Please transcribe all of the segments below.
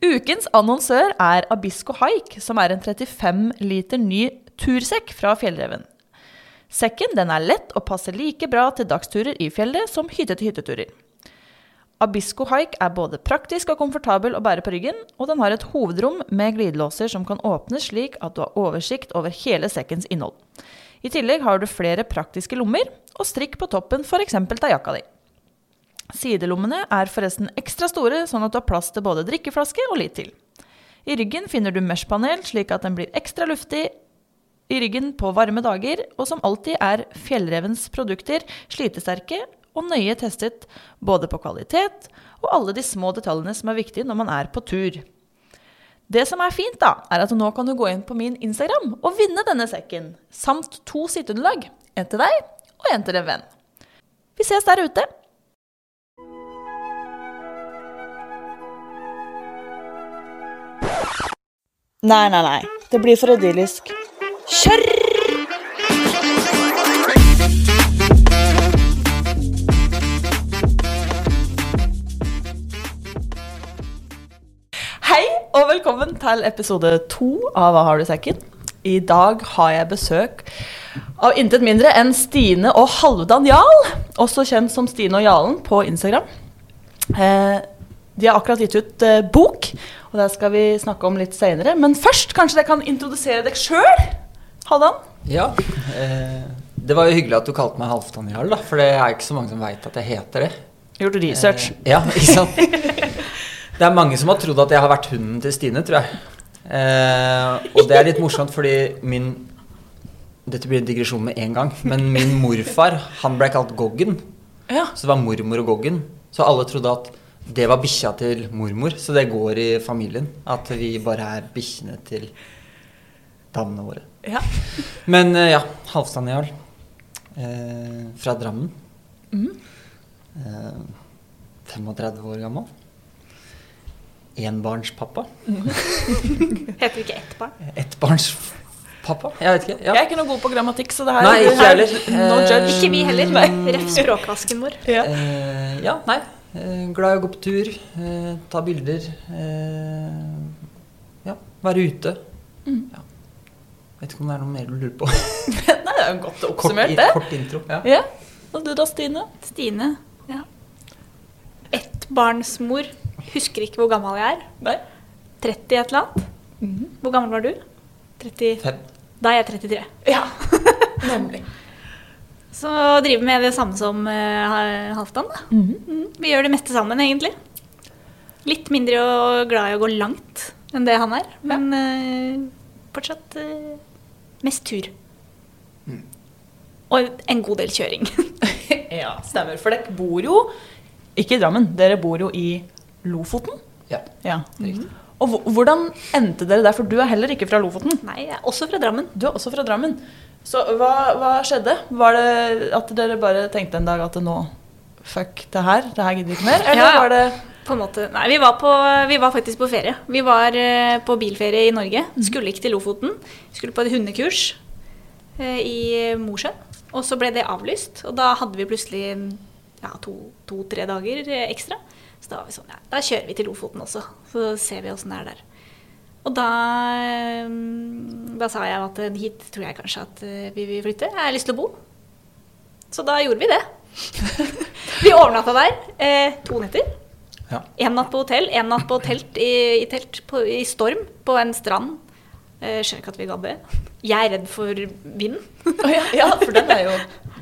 Ukens annonsør er Abisko Haik, som er en 35 liter ny tursekk fra Fjellreven. Sekken er lett og passer like bra til dagsturer i fjellet som hytte-til-hytteturer. Abisko Haik er både praktisk og komfortabel å bære på ryggen, og den har et hovedrom med glidelåser som kan åpnes slik at du har oversikt over hele sekkens innhold. I tillegg har du flere praktiske lommer og strikk på toppen, f.eks. av jakka di. Sidelommene er forresten ekstra store, sånn at du har plass til både drikkeflaske og litt til. I ryggen finner du meshpanel, slik at den blir ekstra luftig i ryggen på varme dager, og som alltid er Fjellrevens produkter slitesterke og nøye testet både på kvalitet og alle de små detaljene som er viktige når man er på tur. Det som er fint, da, er at nå kan du gå inn på min Instagram og vinne denne sekken, samt to sitteunderlag. En til deg og en til en venn. Vi ses der ute. Nei, nei, nei. Det blir for idyllisk. Kjør! Hei og velkommen til episode to av Hva har du i sekken? I dag har jeg besøk av intet mindre enn Stine og Halvdan Jarl, også kjent som Stine og Jarlen på Instagram. Eh, de har akkurat gitt ut eh, bok, og det skal vi snakke om litt senere. Men først, kanskje dere kan introdusere dere sjøl? Halvdan? Ja. Eh, det var jo hyggelig at du kalte meg Halvdan Jarl, da, for det er ikke så mange som veit at jeg heter det. Gjort research. Eh, ja, ikke sant? Det er mange som har trodd at jeg har vært hunden til Stine, tror jeg. Eh, og det er litt morsomt fordi min Dette blir en digresjon med en gang, men min morfar han ble kalt Goggen. Ja. Så det var mormor og Goggen. Så alle trodde at det var bikkja til mormor. Så det går i familien. At vi bare er bikkjene til damene våre. ja. Men eh, ja, Halvstad Jarl. Eh, fra Drammen. Eh, 35 år gammel. Enbarnspappa. Heter ikke ett barn? Ettbarnspappa? Jeg vet ikke. Jeg er ikke noe god på grammatikk, så det her Nei, ikke heller. No Eh, judge. Ikke vi heller. rett Ref språkvasken vår. Ja. Eh, ja, nei. Eh, glad i å gå på tur, eh, ta bilder. Eh, ja, være ute. Mm. Ja. Vet ikke om det er noe mer du lurer på. Nei, det er jo godt oppsummert, det. kort intro. Ja. Ja. Og du da, Stine? Stine. Ja. Ettbarnsmor. Husker ikke hvor gammel jeg er. Nei. 30 et eller annet. Mm. Hvor gammel var du? 30. Fem. Da er jeg 33. Ja. Nemlig. Så driver med det samme som uh, Halvdan. da. -hmm. Mm, vi gjør det meste sammen, egentlig. Litt mindre og glad i å gå langt enn det han er. Men uh, fortsatt uh, mest tur. Mm. Og en god del kjøring. Ja, stemmer. For dere bor jo ikke i Drammen, dere bor jo i Lofoten. Ja, Ja. riktig. Og hvordan endte dere der? For du er heller ikke fra Lofoten. Nei, jeg er også fra Drammen. Du er også fra Drammen. Så hva, hva skjedde? Var det at dere bare tenkte en dag at nå Fuck det her, det her gidder vi ikke mer? Eller Ja. var det På en måte. Nei, vi var, på, vi var faktisk på ferie. Vi var eh, på bilferie i Norge. Skulle ikke til Lofoten. Skulle på et hundekurs eh, i Mosjøen. Og så ble det avlyst. Og da hadde vi plutselig ja, to-tre dager eh, ekstra. Så da var vi sånn, ja, da kjører vi til Lofoten også. Så ser vi åssen det er der. Og da, eh, da sa jeg at eh, hit tror jeg kanskje at eh, vi vil flytte. Jeg har lyst til å bo. Så da gjorde vi det. vi overnatta der eh, to netter. Ja. En natt på hotell, en natt på telt i, i telt på, i storm på en strand. Eh, skjønner ikke at vi gadd det. Jeg er redd for vind. oh, ja, ja, for den er jo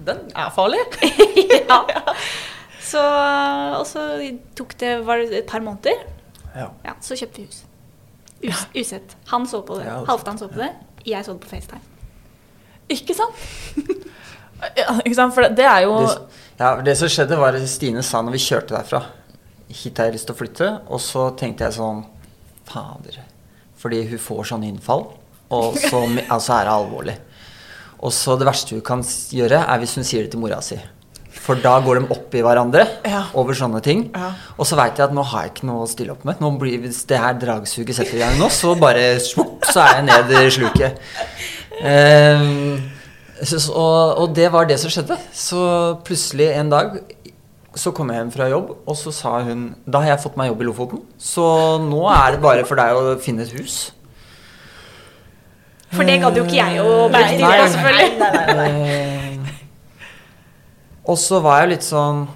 Den er farlig. ja. Så, og så tok det, var det et par måneder. Ja. Ja, så kjøpte vi hus. Us, Usett. Han så på det. Ja, Halvdan så på det. Jeg så det på FaceTime. Ikke sant? Ja, ikke sant? For det, det er jo Det, ja, det som skjedde, var at Stine sa når vi kjørte derfra Hit har jeg lyst til å flytte. Og så tenkte jeg sånn Fader. Fordi hun får sånn innfall. Og så altså er det alvorlig. Og så det verste hun kan gjøre, er hvis hun sier det til mora si. For da går de opp i hverandre Ja. over sånne ting. Ja. Og så veit jeg at nå har jeg ikke noe å stille opp med. Nå blir, hvis det her dragsuget setter i gang nå, så bare svopp, så er jeg ned i sluket. Um, så, og, og det var det som skjedde. Så plutselig en dag så kom jeg hjem fra jobb, og så sa hun Da har jeg fått meg jobb i Lofoten, så nå er det bare for deg å finne et hus. For det gadd jo ikke jeg å Nei, bruke tid nei, nei, nei, nei, nei. Eh, og så var jeg litt sånn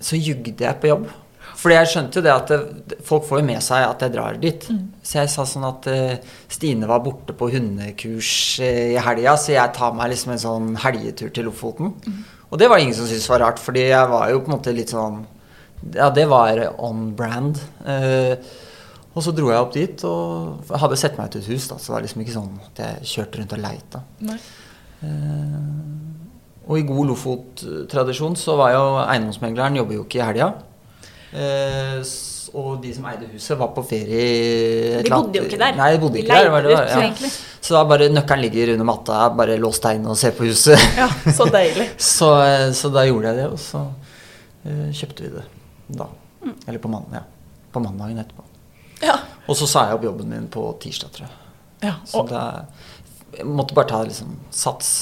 Så jugde jeg på jobb. Fordi jeg skjønte jo det at det, folk får jo med seg at jeg drar dit. Så jeg sa sånn at uh, Stine var borte på hundekurs uh, i helga, så jeg tar meg liksom en sånn helgetur til Lofoten. Og det var ingen som syntes var rart, fordi jeg var jo på en måte litt sånn Ja, det var on brand. Uh, og så dro jeg opp dit og jeg hadde sett meg ut et hus, da, så det var liksom ikke sånn at jeg kjørte rundt og leita. Nei. Og i god Lofot-tradisjon så var jo eiendomsmegleren jobber jo ikke i helga. Eh, og de som eide huset, var på ferie i De bodde jo ikke der. Nei, de bodde De ikke der. Var det, ut, ja. Så da bare nøkkelen ligger under matta, bare lås deg og se på huset. Ja, så deilig. så, eh, så da gjorde jeg det, og så eh, kjøpte vi det da. Mm. Eller på, mandag, ja. på mandagen etterpå. Ja. Og så sa jeg opp jobben min på tirsdag, tror jeg. ja. Så Og, da jeg måtte bare ta liksom sats.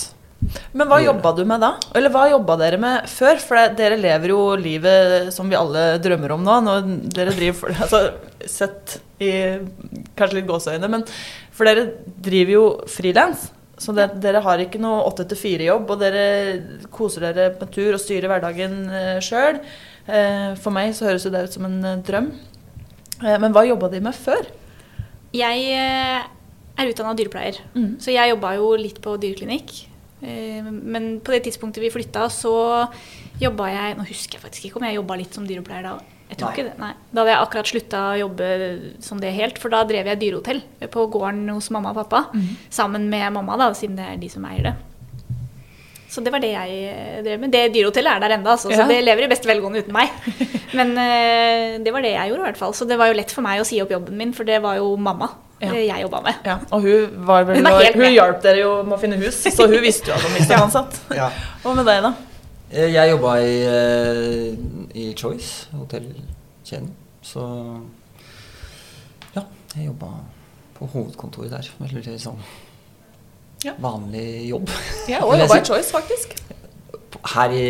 Men hva jobba du med da? Eller hva jobba dere med før? For dere lever jo livet som vi alle drømmer om nå. Når dere driver altså, Sett i kanskje litt gåseøyne, men for dere driver jo frilans. Så det, dere har ikke noe åtte til fire-jobb, og dere koser dere med tur og styrer hverdagen uh, sjøl. for meg så høres jo det ut som en eh, drøm. Eh, men hva jobba de med før? Jeg eh, er utdanna dyrepleier, Mm. så jeg jobba jo litt på dyreklinikk. Eh, Men på det tidspunktet vi flytta, så jobba jeg Nå husker jeg faktisk ikke om jeg jobba litt som dyrepleier da. Jeg tror Nei. ikke det, nei. Da hadde jeg akkurat slutta å jobbe som det helt, for da drev jeg dyrehotell på gården hos mamma og pappa. Sammen med mamma, da, siden det er de som eier det. Så det var det jeg eh, drev med. Det dyrehotellet er der ennå, altså, Ja. så det lever i beste velgående uten meg. Men eh, det var det jeg gjorde, i hvert fall. Så det var jo lett for meg å si opp jobben min, for det var jo mamma Ja. det jeg jobba med. Ja, og hun var vel Hun var Hun hjalp dere jo med å finne hus, så hun visste jo at hun mistet ansatt. Ja. Hva med deg, da? Eh, Jeg jobba i, eh, i Choice, hotellkjeden. Så ja, jeg jobba på hovedkontoret der. Veldig sånn Ja. vanlig jobb. Jeg òg vil jobba i. Choice, faktisk. Her i,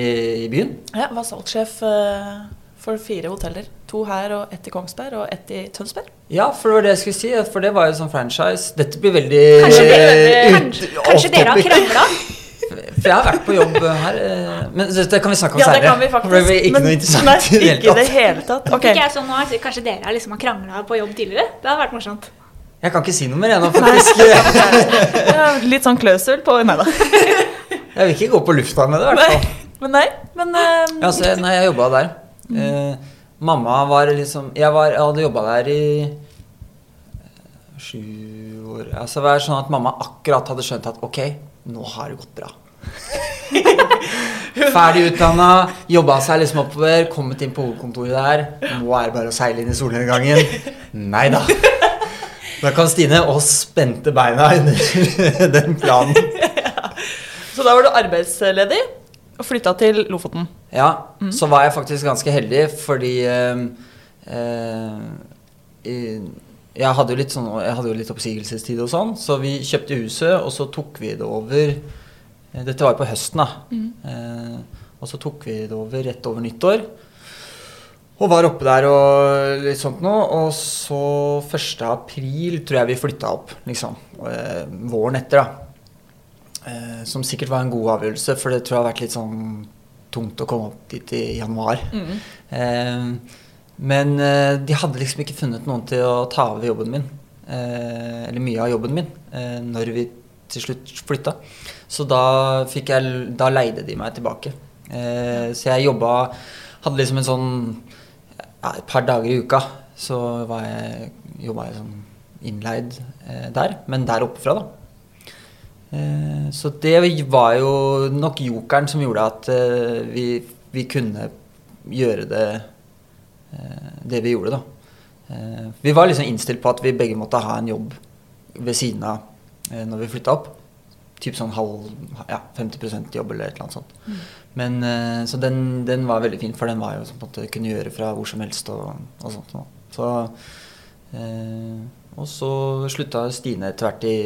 i byen. Jeg var salgssjef uh, for fire hoteller. To her og ett i Kongsberg og ett i Tønsberg. Ja, for det var det jeg skulle si. For det var jo sånn franchise. Dette blir veldig Kanskje, eh, dere, ut- kanskje, kanskje dere har krangla? For jeg har vært på jobb her. eh, Men det kan vi snakke om Ja, det kan vi det faktisk. blir ikke men- noe interessant Nei, i det hele ikke i det tatt. hele tatt. Okay. Ikke jeg sånn nå, Kanskje dere har liksom har krangla på jobb tidligere? Det hadde vært morsomt. Jeg kan ikke si noe mer ennå, faktisk. Litt sånn klausul på Nei da. Jeg vil ikke gå på lufta med det, i hvert fall. Men nei. Men uh, Ja, så nei, jeg jobba der eh, Mamma var liksom Jeg, var, jeg hadde jobba der i eh, sju år Altså det var sånn at mamma akkurat hadde skjønt at ok, nå har det gått bra. Ferdig utdanna, jobba seg liksom oppover, kommet inn på hovedkontoret der. Nå er det bare å seile inn i solnedgangen. Nei da. Da kan Stine og spente beina under den planen. Så da var du arbeidsledig og flytta til Lofoten. Ja, så var jeg faktisk ganske heldig, fordi eh, eh, jeg hadde jo litt sånn Jeg hadde jo litt oppsigelsestid og sånn, så vi kjøpte huset, og så tok vi det over eh, Dette var jo på høsten, da. Eh, og så tok vi det over rett over nyttår. Og var oppe der og litt sånt noe. Og så 1. april tror jeg vi flytta opp, liksom. Eh, våren etter, da. Eh, som sikkert var en god avgjørelse, for det tror jeg har vært litt sånn tungt å komme opp dit i januar. Eh, men eh, de hadde liksom ikke funnet noen til å ta over jobben min. Eh, eller mye av jobben min, når vi til slutt flytta. Så da, fikk jeg, da leide de meg tilbake. Eh, så jeg jobba Hadde liksom en sånn ja, Et par dager i uka så var jeg, jobba jeg sånn innleid der. Men der oppe fra, da. Eh, så det var jo nok jokeren som gjorde at eh, vi, vi kunne gjøre det eh, det vi gjorde, da. Vi var liksom innstilt på at vi begge måtte ha en jobb ved siden av når vi flytta opp. Typ sånn halv, ja, 50% jobb eller et eller annet sånt. Men, eh, så den, den var veldig fin, for den var jo som på en måte kunne gjøre fra hvor som helst og, og sånt. nå. Så, eh, og så slutta Stine etter hvert i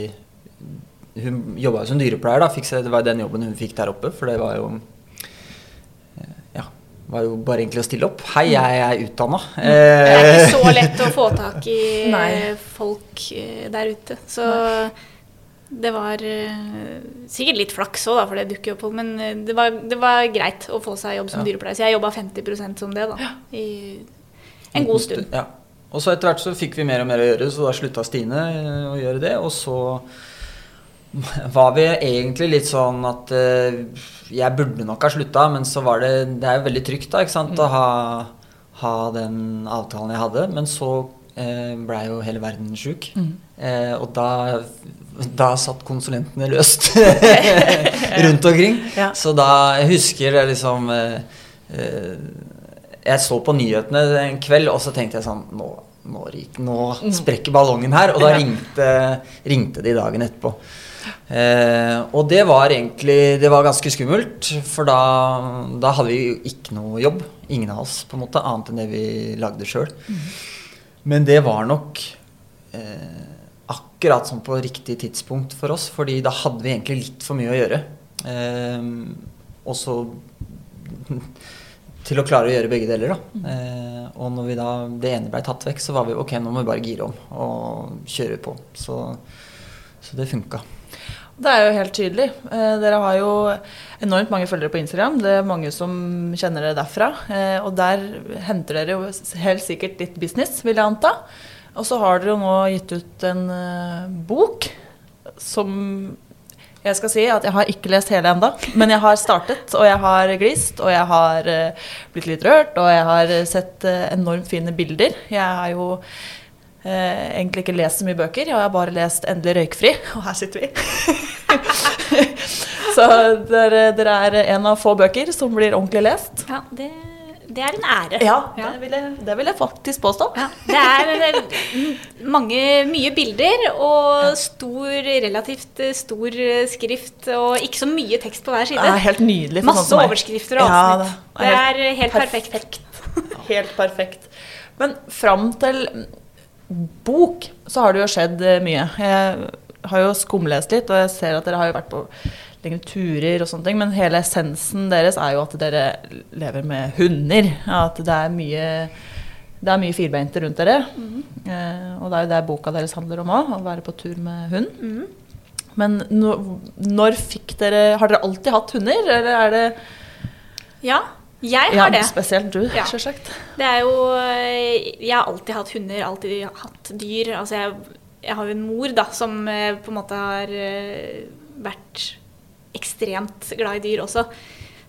Hun jobba som dyrepleier, da. Fikk seg, det var den jobben hun fikk der oppe, for det var jo eh, Ja, var jo bare egentlig å stille opp. Hei, jeg er utdanna. Det er ikke så lett å få tak i Nei. eh, folk eh, der ute. Så det var eh, sikkert litt flaks òg, for det dukker jo opp folk. Men eh, det var, det var greit å få seg jobb som Ja. dyrepleier. Så jeg jobba 50% som det, da. I en god stund. Ja. Og så etter hvert så fikk vi mer og mer å gjøre, så da slutta Stine eh, å gjøre det. Og så var vi egentlig litt sånn at uh, jeg burde nok ha slutta, men så var det Det er jo veldig trygt da, ikke sant, å ha, ha den avtalen jeg hadde. Men så uh, blei jo hele verden sjuk. Eh, og da, da satt konsulentene løst rundt omkring. Ja. Så da jeg husker jeg liksom eh, eh, Jeg så på nyhetene en kveld, og så tenkte jeg sånn Nå, nå, nå sprekker ballongen her. Og da ringte, ringte de dagen etterpå. Eh, og det var egentlig Det var ganske skummelt, for da, da hadde vi jo ikke noe jobb. Ingen av oss, på en måte, annet enn det vi lagde sjøl. Men det var nok eh, akkurat sånn på riktig tidspunkt for oss, fordi da hadde vi egentlig litt for mye å gjøre. Eh, og så til å klare å gjøre begge deler, da. Eh, og når vi da, det ene ble tatt vekk, så var vi ok, nå må vi bare gire om og kjøre på. Så, så det funka. Det er jo helt tydelig. Eh, dere har jo enormt mange følgere på Instagram. Det er mange som kjenner dere derfra. Eh, og der henter dere jo helt sikkert litt business, vil jeg anta. Og så har dere jo nå gitt ut en eh, bok som jeg skal si at jeg har ikke lest hele enda, men jeg har startet, og jeg har glist, og jeg har blitt litt rørt, og jeg har sett enormt fine bilder. Jeg har jo eh, egentlig ikke lest så mye bøker, jeg har bare lest 'Endelig røykfri', og her sitter vi. så dere, dere er en av få bøker som blir ordentlig lest. Ja, det, det er en ære. Ja, Ja. Det, vil jeg, det vil jeg faktisk påstå. Ja, det er mange, mye bilder og stor, relativt stor skrift og ikke så mye tekst på hver side. Det er helt nydelig. for Masse overskrifter og avsnitt. overskrifter og er avsnitt. det er helt perfekt. Helt perfekt. Men fram til bok så har det jo skjedd eh, mye. Jeg har jo skumlest litt, og jeg ser at dere har jo vært på lengre turer og sånne ting, men hele essensen deres er jo at dere lever med hunder. At det er mye det er mye firbeinte rundt dere. eh, og det er jo det boka deres handler om òg, å være på tur med hund. Mhm. Men når, når fikk dere Har dere alltid hatt hunder, eller er det Ja, jeg Ja, har det. spesielt du, Ja. selvsagt. Det er jo eh, Jeg har alltid hatt hunder, alltid hatt dyr. Altså jeg, jeg har jo en mor da, som eh, på en måte har eh, vært ekstremt glad i dyr også.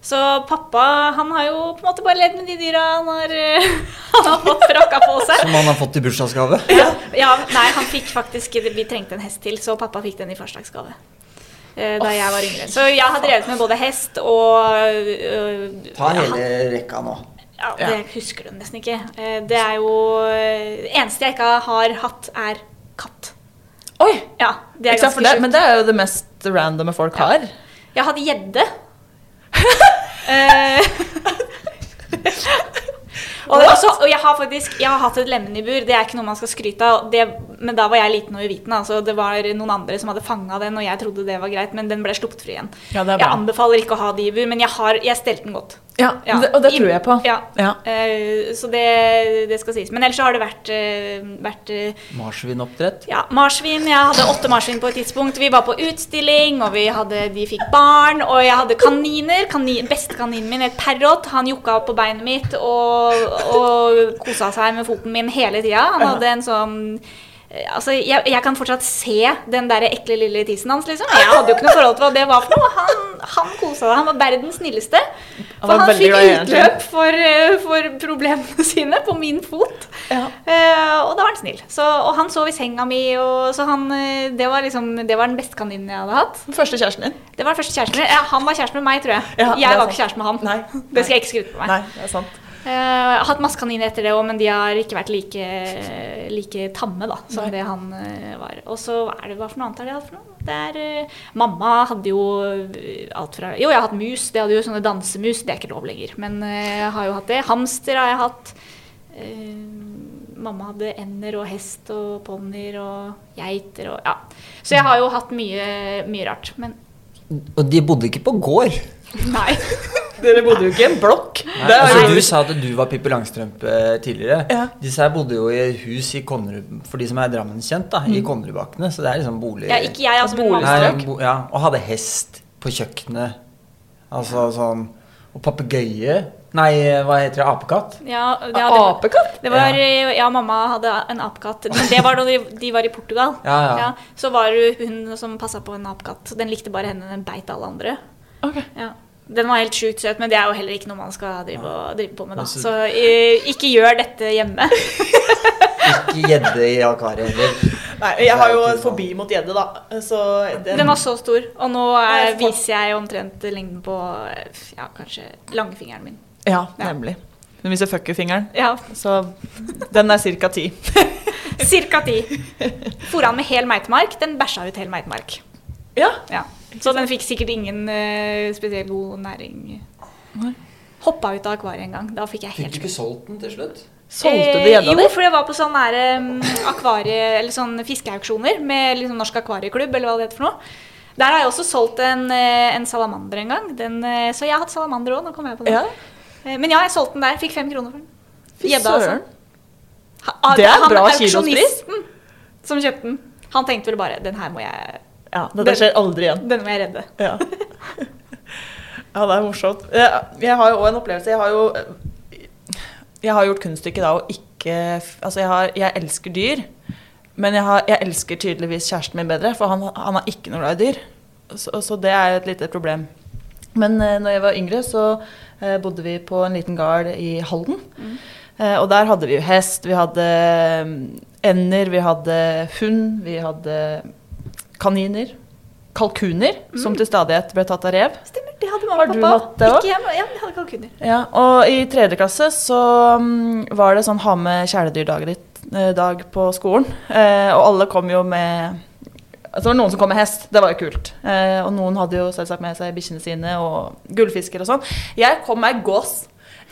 Så pappa han har jo på en måte bare levd med de dyra han har, han har fått tråkka på seg. Som han har fått i bursdagsgave. Ja, ja, nei, han fikk faktisk Vi trengte en hest til, så pappa fikk den i farsdagsgave. Eh, Da jeg var yngre. Så jeg har drevet med både hest og uh, Ta ja, hele rekka nå. ja, Det husker du nesten ikke. Eh, Det er jo Det eneste jeg ikke har hatt, er katt. Oi! Ja, det er ganske sjukt. men det er jo det mest randome folk har. Jeg har hatt gjedde. Og, også, og jeg har faktisk Jeg har hatt et lemen i bur. Det er ikke noe man skal skryte av. Det, men da var jeg liten og uviten. Altså, det var noen andre som hadde fanga den, og jeg trodde det var greit, men den ble sluppet fri igjen. Ja, Jeg anbefaler ikke å ha de i bur, men jeg, har, jeg stelte den godt. Ja, Ja. det, og det tror jeg på. Ja. Ja. Uh, så det, det skal sies. Men ellers så har det vært, uh, vært uh, Marsvinoppdrett. ja, marsvin. Jeg hadde åtte marsvin på et tidspunkt. Vi var på utstilling, og vi hadde, de fikk barn. Og jeg hadde kaniner. Kanin, Bestekaninen min het Perrot. Han jokka opp på beinet mitt og, og kosa seg med foten min hele tida. Han hadde en sånn Altså, jeg, jeg kan fortsatt se den der ekle lille tissen hans, liksom. Jeg hadde jo ikke noe forhold til hva det var for noe. Han, han kosa seg. Han var verdens snilleste. For han, han fikk utløp for, eh, for problemene sine på min fot. Ja. Uh, og da var han snill. Så, og han sov i senga mi, og, så han, eh, det, var liksom, det var den beste kaninen jeg hadde hatt. Den første kjæresten din. Det var den første kjæresten min. Ja, han var kjæreste med meg, tror jeg. Ja, jeg var sant. ikke kjæreste med han. Nei. Det skal jeg ikke skryte på meg. Nei, det er sant. Eh, jeg har hatt masse kaniner etter det òg, men de har ikke vært like, like tamme da, som Nei. det han eh, var. Og så er det hva for noe annet har de hatt for noe? Det er, eh, mamma hadde jo eh, alt fra Jo, jeg har hatt mus. Det hadde jo sånne dansemus. Det er ikke lov lenger. Men eh, jeg har jo hatt det. Hamster har jeg hatt. Eh, mamma hadde ender og hest og ponnier og geiter og Ja. Så jeg har jo hatt mye, mye rart. Men Og de bodde ikke på gård. Nei. Dere bodde jo ikke i en blokk. Nei, altså, du sa at du var Pippi Langstrømpe eh, tidligere. Ja. Disse her bodde jo i hus i Konnerud, for de som er Drammen-kjent, da, i Konnerudbakkene. Så det er liksom bolig... Ja, ikke jeg, altså, men Bolig- Nei, bo, ja, og hadde hest på kjøkkenet. Altså sånn Og papegøye. Nei, hva heter det? Apekatt? Ja, ja, det, Apekatt? det var, ja, mamma hadde en apekatt. Men det var da de, de var i Portugal. Ja, ja. så var det hun som passa på en apekatt. Den likte bare henne, den beit alle andre. Ok. Ja. Den var helt sjukt søt, men det er jo heller ikke noe man skal drive, og, drive på med. da Altså- Så eh, ikke gjør dette hjemme. Ikke gjedde i akvariet heller. Nei, jeg har jo en fobi mot gjedde, da. Så den, Den var så stor, og nå er, viser jeg omtrent lengden på ja, kanskje langfingeren min. Ja, nemlig nemlig. hvis viser fucker-fingeren. Ja, Så den er ca. ti. Cirka ti. Foran med hel meitemark. Den bæsja ut hel meitemark. Ja. Ja. Så den fikk sikkert ingen uh, spesielt god næring. Hoppa ut av akvariet en gang. Da fikk jeg helt Fikk du ikke solgt den til slutt? Solgte du Eh, di? Jo, for jeg var på sånne der, um, akvarie, eller sånn fiskeauksjoner med liksom Norsk Akvarieklubb, eller hva det heter for noe. Der har jeg også solgt en, eh, en salamander en gang. Den, eh, så jeg har hatt salamander òg, nå kom jeg på det. Ja. Eh, Men ja, jeg solgte den der. Fikk fem kroner for den. Gjedda, altså. Ha- Det er han bra auksjonisten Som kjøpte den. Han tenkte vel bare Den her må jeg, Ja, Dette skjer aldri igjen. den må jeg redde. Ja. ja, det er morsomt. Jeg, jeg har jo òg en opplevelse. Jeg har jo Jeg har gjort kunststykket da å ikke Altså, jeg, har, jeg elsker dyr. Men jeg, har, jeg elsker tydeligvis kjæresten min bedre, for han, han er ikke noe glad i dyr. Så, så det er et lite problem. Men eh, når jeg var yngre, så eh, bodde vi på en liten gard i Halden. Eh, og der hadde vi jo hest, vi hadde eh, ender, vi hadde hund, vi hadde kaniner. Kalkuner, som til stadighet ble tatt av rev. Stemmer, det hadde mamma og du pappa. hatt det også? Ikke hjemme, ja, vi hadde kalkuner. Ja, og i tredje klasse så mm, var det sånn ha med kjæledyrdag eh, dag på skolen. Eh, og alle kom jo med Altså det var noen som kom med hest, det var jo kult. Eh, og noen hadde jo selvsagt med seg bikkjene sine og gullfisker og sånn. Jeg kom med ei gås.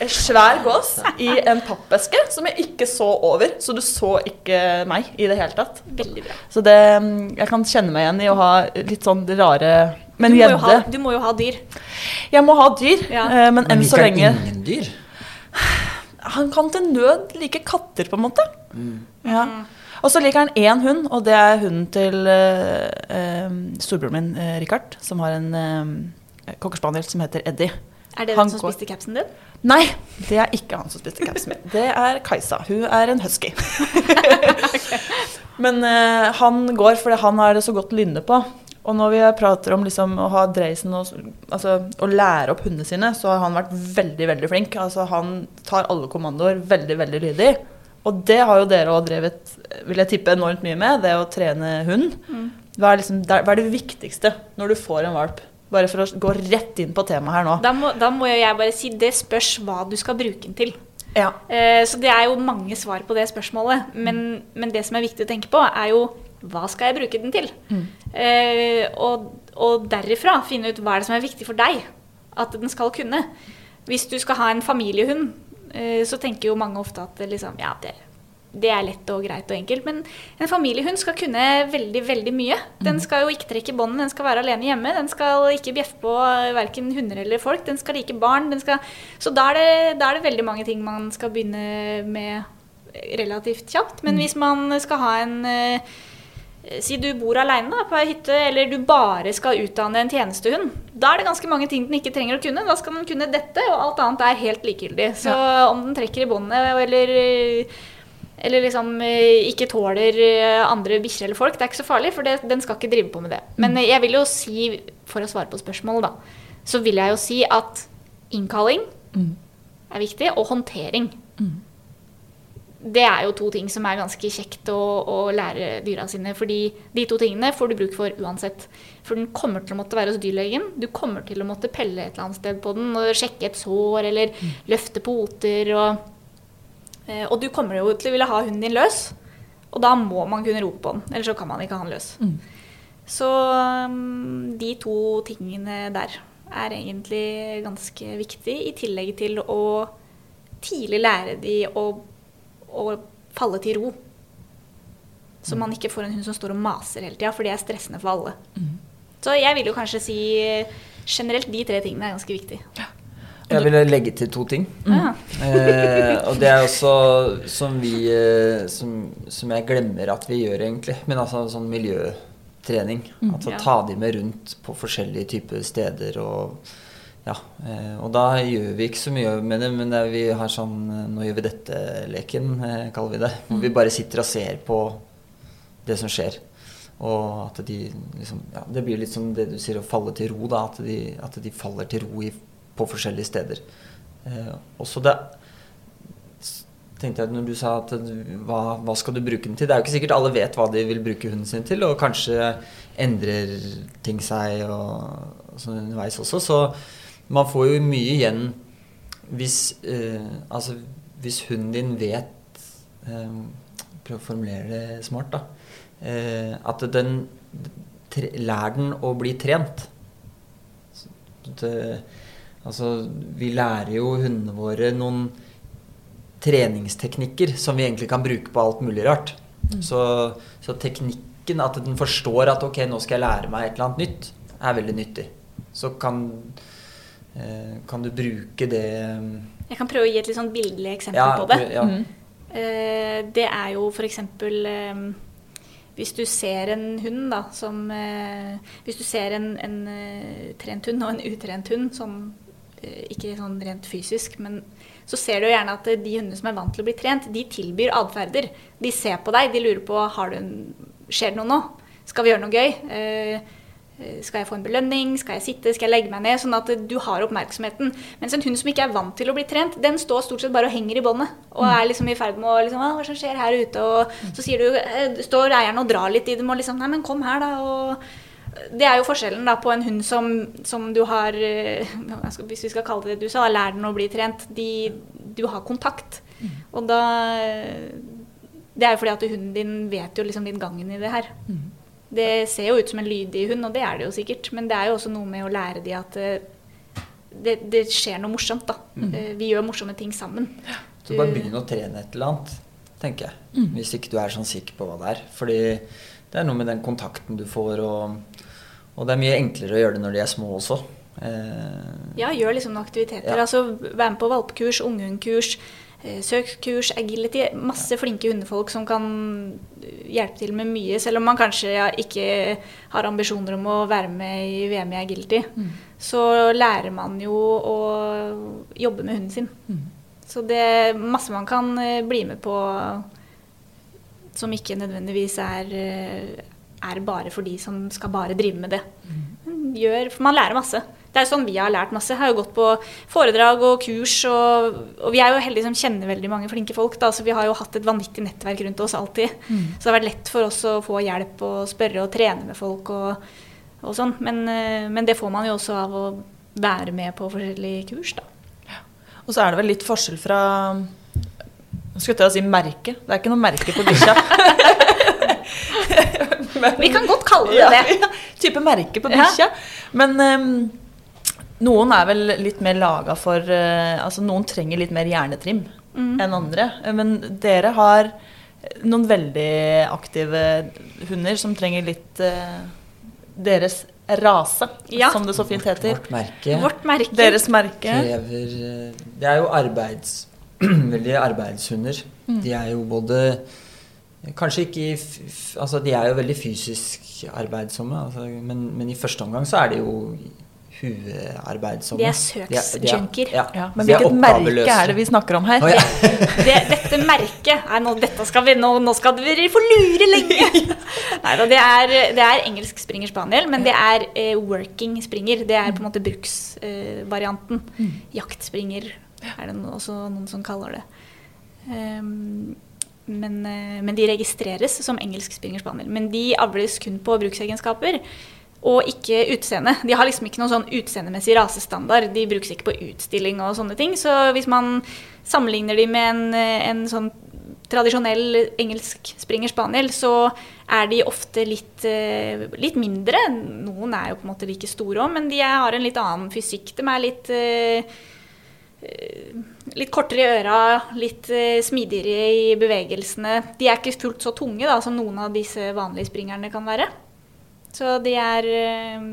En svær gås i en pappeske som jeg ikke så over. Så du så ikke meg i det hele tatt. Veldig bra. Så det mm, Jeg kan kjenne meg igjen i å ha litt sånn rare Men du, må gjedde du må jo ha dyr. Jeg må ha dyr, Ja. eh, men enn så lenge Men ingen dyr? Han kan til nød like katter, på en måte. Mm. Ja. Og så liker han én hund, og det er hunden til uh, storebroren min, uh, Richard, som har en uh, cockerspaniel som heter Eddie. Er det Han som går- spiste capsen din? Nei, det er ikke han som spiste capsen min. Det er Kajsa. Hun er en husky. Men uh, han går fordi han har det så godt lynne på. Og når vi prater om liksom å ha dreisen og altså, å lære opp hundene sine, så har han vært veldig veldig flink. Altså, han tar alle kommandoer veldig veldig lydig. Og det har jo dere òg drevet vil jeg tippe, enormt mye med, det å trene hund. Hva er, liksom, hva er det viktigste når du får en valp? Bare for å gå rett inn på temaet her nå. Da må, da må jeg bare si det spørs hva du skal bruke den til. Ja. Eh, så det er jo mange svar på det spørsmålet. Men, men det som er viktig å tenke på, er jo hva skal jeg bruke den til? Eh, og, og derifra finne ut hva er det som er viktig for deg at den skal kunne. Hvis du skal ha en familiehund, eh, så tenker jo mange ofte at liksom, ja, det, det er lett og greit og enkelt. Men en familiehund skal kunne veldig veldig mye. Den skal jo ikke trekke båndet, den skal være alene hjemme. Den skal ikke bjeffe på verken hunder eller folk. Den skal like barn. Den skal, så da er, det, da er det veldig mange ting man skal begynne med relativt kjapt. Men hvis man skal ha en eh, Si du bor alene på ei hytte, eller du bare skal utdanne en tjenestehund. Da er det ganske mange ting den ikke trenger å kunne. Da skal den kunne dette, og alt annet er helt likegyldig. Så om den trekker i båndet eller eller liksom eh, ikke tåler eh, andre bikkjer eller folk, det er ikke så farlig, for det, den skal ikke drive på med det. Men eh, jeg vil jo si, for å svare på spørsmålet, da, så vil jeg jo si at innkalling er viktig, og håndtering. Det er jo to ting som er ganske kjekt å, å lære dyra sine. fordi de to tingene får du bruk for uansett. For den kommer til å måtte være hos dyrlegen. Du kommer til å måtte pelle et eller annet sted på den og sjekke et sår eller løfte poter. og Og du kommer jo til å ville ha hunden din løs, og da må man kunne rope på den. Ellers så kan man ikke ha den løs. Så um, de to tingene der er egentlig ganske viktig, i tillegg til å tidlig lære de å, å falle til ro. Så man ikke får en hund som står og maser hele tida, for det er stressende for alle. Så jeg vil jo kanskje si generelt de tre tingene er ganske viktige. Jeg ville legge til to ting. Mm. Eh, og det er også som vi eh, som, som jeg glemmer at vi gjør, egentlig. Men altså sånn miljøtrening. Altså Ja. ta de med rundt på forskjellige typer steder og ja. Eh, og da gjør vi ikke så mye med det, men vi har sånn eh, Nå gjør vi dette-leken, kaller vi det. Hvor vi bare sitter og ser på det som skjer. Og at de liksom Ja, det blir litt som det du sier, å falle til ro, da. At de, at de faller til ro i, på forskjellige steder. Eh, også det tenkte jeg når du sa at hva, hva skal du bruke den til? Det er jo ikke sikkert alle vet hva de vil bruke hunden sin til, og kanskje endrer ting seg og, og sånn underveis også. Så man får jo mye igjen hvis eh, Altså hvis hunden din vet eh, Prøv å formulere det smart, da. Eh, at den tre, Lær den å bli trent. Det, altså, vi lærer jo hundene våre noen treningsteknikker som vi egentlig kan bruke på alt mulig rart. Så, så teknikken, at den forstår at ok, nå skal jeg lære meg et eller annet nytt, er veldig nyttig. Så kan, eh, kan du bruke det Jeg kan prøve å gi et litt sånn bildelig eksempel Ja, på det. ja. Mm. Eh, det er jo f.eks. Eh, hvis du ser en hund da, som eh, Hvis du ser en, en trent hund og en utrent hund, sånn, eh, ikke sånn rent fysisk, men så ser du gjerne at eh, de hundene som er vant til å bli trent, de tilbyr atferder. De ser på deg, de lurer på har du en, skjer det noe nå. Skal vi gjøre noe gøy? Eh, eh, skal jeg få en belønning? Skal jeg sitte? Skal jeg legge meg ned? Sånn at eh, du har oppmerksomheten. Mens en hund som ikke er vant til å bli trent, den står stort sett bare og henger i båndet. Og er liksom i ferd med å liksom, Hva som skjer her ute? Og så sier du, eh, står eieren og drar litt i dem og liksom Nei, men kom her, da. og det er jo forskjellen da på en hund som, som du har eh, Hvis vi skal kalle det det du sa, lær den å bli trent. De, du har kontakt. Og da Det er jo fordi at hunden din vet jo liksom litt gangen i det her. Det ser jo ut som en lydig hund, og det er det jo sikkert. Men det er jo også noe med å lære de at eh, det, det skjer noe morsomt, da. Eh, Vi gjør morsomme ting sammen. Så bare begynn å trene et eller annet, tenker jeg. Hvis ikke du er sånn sikker på hva det er. Fordi det er noe med den kontakten du får, og, og det er mye enklere å gjøre det når de er små også. Eh, Ja, gjør liksom noen aktiviteter. Ja. Altså Vær med på valpekurs, unghundkurs, eh, søk kurs, agility. Masse flinke hundefolk som kan hjelpe til med mye, selv om man kanskje ja, ikke har ambisjoner om å være med i VM i agility. Så lærer man jo å jobbe med hunden sin. Så det er masse man kan eh, bli med på som ikke nødvendigvis er, eh, er bare for de som skal bare drive med det. Men Gjør, man lærer masse. Det er sånn vi har lært masse. Jeg har jo gått på foredrag og kurs, og, og vi er jo heldige som kjenner veldig mange flinke folk. Da, så vi har jo hatt et vanvittig nettverk rundt oss alltid. Så det har vært lett for oss å få hjelp og spørre og trene med folk og, og sånn. Men, eh, men det får man jo også av å være med på forskjellige kurs, da. Og så er det vel litt forskjell fra skulle jeg til å si merke. Det er ikke noe merke på bikkja. Vi kan godt kalle det ja, det. Ja, type merke på Ja. bikkja. Men um, noen er vel litt mer laga for uh, Altså noen trenger litt mer hjernetrim Mm. enn andre. Men dere har noen veldig aktive hunder som trenger litt uh, deres rase, Ja. som det så fint heter. vårt merke Vårt merke. Deres merke. krever eh, Det er jo arbeids... veldig arbeidshunder. De er jo både Kanskje ikke Altså, de er jo veldig fysisk arbeidsomme, altså, men, men i første omgang så er de jo huearbeidsomme. De er søksjunker. Ja, Ja, men hvilket merke er det vi snakker om her? Oh, ja. det, dette merket er nå, dette skal vi, nå, nå skal dere få lure lenge! Nei da, det det er engelsk springer spaniel, men det er eh, working springer. Det er på en måte bruksvarianten. Jaktspringer er det også noen som kaller det. Ehm, men, eh, men de registreres som engelsk springer. Men de avles kun på bruksegenskaper. Og ikke utseende. De har liksom ikke noen sånn utseendemessig rasestandard. De brukes ikke på utstilling og sånne ting. Så hvis man sammenligner de med en, eh, en sånn tradisjonell engelsk springer så er de ofte litt, eh, litt mindre. Noen er jo på en måte like store òg, men de har en litt annen fysikk. De er litt Litt kortere i øra, litt eh, smidigere i bevegelsene. De er ikke fullt så tunge da, som noen av disse vanlige springerne kan være. Så de er eh,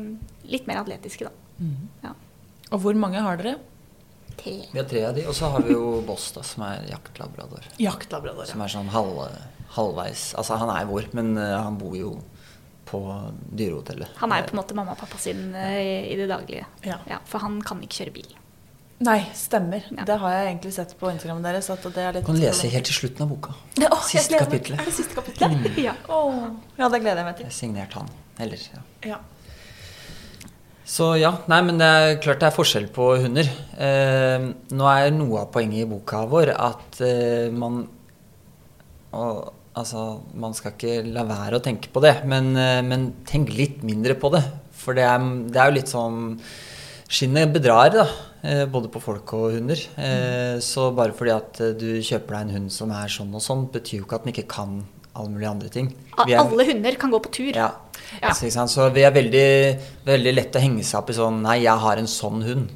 litt mer atletiske, da. Ja. Og hvor mange har dere? Tre. Vi har tre av de, og så har vi jo Boss, da, som er jaktlabrador. Jaktlabrador. Som er sånn halv, halvveis Altså, han er vår, men eh, han bor jo på dyrehotellet. Han er jo på en måte mamma og pappa sin eh, i det daglige. Ja. for han kan ikke kjøre bil. Nei, stemmer. Ja. Det har jeg egentlig sett på Instagrammen deres. At det er litt Du kan lese helt til slutten av boka. Ja, å, Siste kapittelet. Er det siste kapittelet? Ja. Oh, ja, det gleder jeg meg Jeg til. signerte han. Eller, ja. Ja. Så ja, nei, men det er klart det er forskjell på hunder. Eh, nå er noe av poenget i boka vår at eh, man og, Altså, man skal ikke la være å tenke på det, men, eh, men tenk litt mindre på det. For det er, det er jo litt sånn Skinnet bedrar, da. eh, Både på folk og hunder. Mm. Så bare fordi at eh, du kjøper deg en hund som er sånn og sånn, betyr jo ikke at den ikke kan alle mulige andre ting. Er- Alle hunder kan gå på tur. ja. Ja. Så, ikke sant? så vi er veldig, veldig lett å henge seg opp i sånn Nei, jeg har en sånn hund.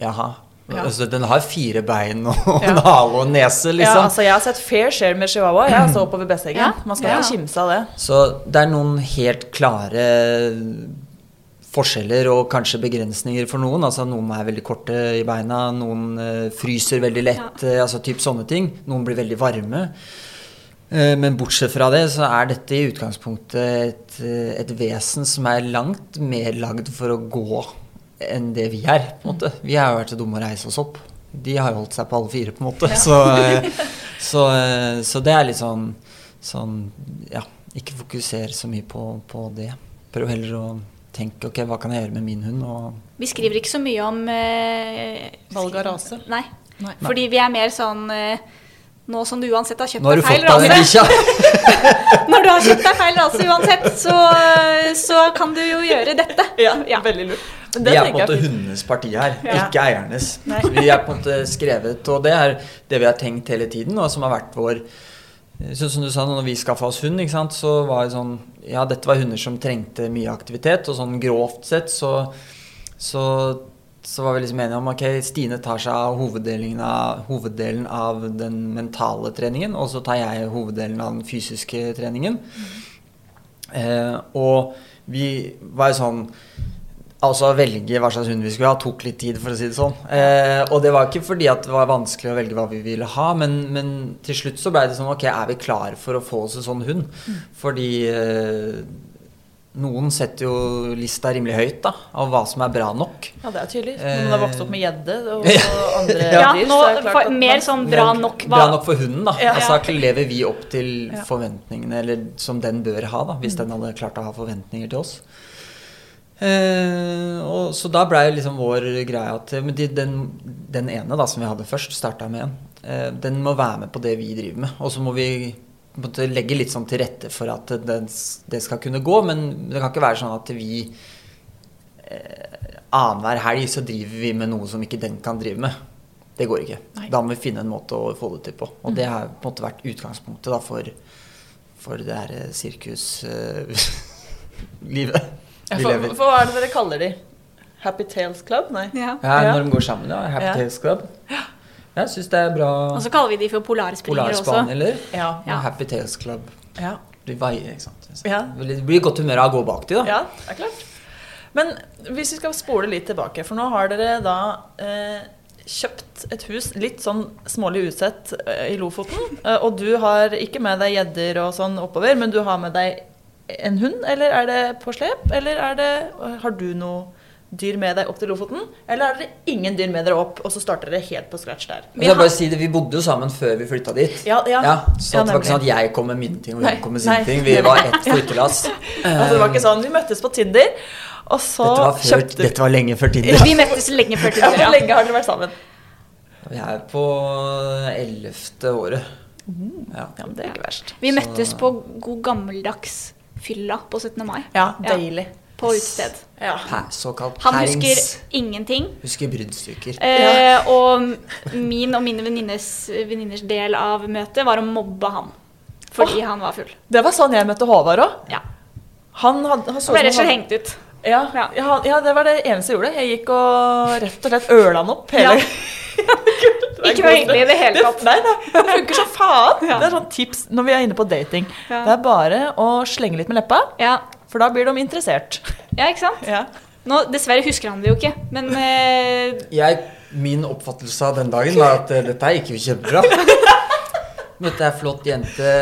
Jaha. Ja. Altså, den har fire bein og Ja. en hale og nese, liksom. Ja, altså Jeg har sett fair share med chihuahua. Jeg så oppover Besseggen. Man skal ikke kimse av det. Så det er noen helt klare forskjeller og kanskje begrensninger for noen. Altså Noen er veldig korte i beina, noen eh, fryser veldig lett. eh, altså typ sånne ting. Noen blir veldig varme. Eh, Men bortsett fra det, så er dette i utgangspunktet et, et vesen som er langt mer lagd for å gå enn det vi er. på en måte. Vi har jo vært så dumme å reise oss opp. De har jo holdt seg på alle fire, på en måte. Så, eh, så, eh, så det er litt sånn, sånn Ja, ikke fokuser så mye på, på det. Prøv heller å tenke ok, hva kan jeg gjøre med min hund? Og Vi skriver ikke så mye om eh, Valg av rase. Nei. Nei. Fordi vi er mer sånn eh, Nå som du uansett har kjøpt nå har du deg feil fått deg rase! Når du har kjøpt deg feil rase uansett, så, så kan du jo gjøre dette. Ja, Ja. veldig lurt. Vi er på en måte hundenes parti her, Ja. ikke eiernes. Nei. Vi er på en måte skrevet, og det er det vi har tenkt hele tiden, og som har vært vår Sånn som du sa, når vi skaffa oss hund, så var det sånn Ja, dette var hunder som trengte mye aktivitet, og sånn grovt sett så, så, så var vi liksom enige om ok, Stine tar seg av hoveddelen av, hoveddelen av den mentale treningen, og så tar jeg hoveddelen av den fysiske treningen. Eh, og vi var jo sånn Altså velge hva slags hund vi skulle ha, tok litt tid, for å si det sånn. Eh, og det var ikke fordi at det var vanskelig å velge hva vi ville ha, men, men til slutt så ble det sånn Ok, er vi klare for å få oss en sånn hund? Fordi eh, noen setter jo lista rimelig høyt, da, av hva som er bra nok. Ja, det er tydelig. Når man har vokst opp med gjedde og andre Ja, dyr, nå så er det klart at mer sånn bra nok. Hva, Bra nok for hunden, da. Ja. Altså lever vi opp til Ja. forventningene eller som den bør ha, da, hvis den hadde klart å ha forventninger til oss. Eh, og så da blei liksom vår greie at men de, den, den ene da som vi hadde først, starta med en, eh, den må være med på det vi driver med. Og så må vi måtte legge litt sånn til rette for at det, det skal kunne gå, men det kan ikke være sånn at vi eh, annenhver helg så driver vi med noe som ikke den kan drive med. Det går ikke. Nei. Da må vi finne en måte å få det til på. Og det har på en måte vært utgangspunktet da for, for det her eh, sirkuslivet vi for, lever. for hva er det dere kaller de? Happy Tales Club? Nei. ja. Ja, Ja. når de går sammen, ja. Happy Ja. Tales Club. Jeg syns det er bra. Og så kaller vi de for polarspringere også. Polarspaniel Ja. Ja. og Happy Tales Club. Ja. De veier, ikke sant. Ja. Det blir godt humør av å gå bak de, da. ja, det er klart. Men hvis vi skal spole litt tilbake, for nå har dere da eh, kjøpt et hus litt sånn smålig usett eh, i Lofoten. Eh, og du har ikke med deg gjedder og sånn oppover, men du har med deg en hund, eller er det på slep? Eller er det, har du noe dyr med deg opp til Lofoten? Eller er det ingen dyr med dere opp, og så starter dere helt på scratch der? Vi, har... bare si det, Vi bodde jo sammen før vi flytta dit. Ja, ja. så Ja, det var ikke sånn at jeg kom med mine ting og hun kom med nei. ting. Vi var ett flyttelass. Altså, det var ikke sånn, Vi møttes på Tinder, og så Dette var, før, kjøpte dette var lenge før Tinder. Vi møttes lenge før Ja, Tinder. Hvor Ja. lenge har dere vært sammen? Vi er på ellevte året. Ja. Ja, men Det er ikke verst. Vi Så- møttes på god gammeldags fylla på 17. mai. Ja, Ja. På utested. Ja. Såkalt Han husker ingenting. Husker bruddstykker. Eh, og min og mine venninners del av møtet var å mobbe han. Fordi han var full. Det var sånn jeg møtte Håvard òg. Ja. Han, hadde, han Så ble rett og slett hengt ut. Ja, Ja. ja, det var det eneste jeg gjorde. Jeg gikk og rett og slett øla han opp hele Ja. Ikke noe hyggelig i det hele tatt. Nei, nei, det funker som faen. Ja. Det er sånn tips når vi er inne på dating. Ja. Det er bare å slenge litt med leppa, Ja. for da blir de interessert. ja, ikke sant? Ja. Nå, dessverre husker han det jo ikke, men eh, Jeg min oppfattelse av den dagen var at uh, dette gikk jo kjempebra. Møtte ei flott jente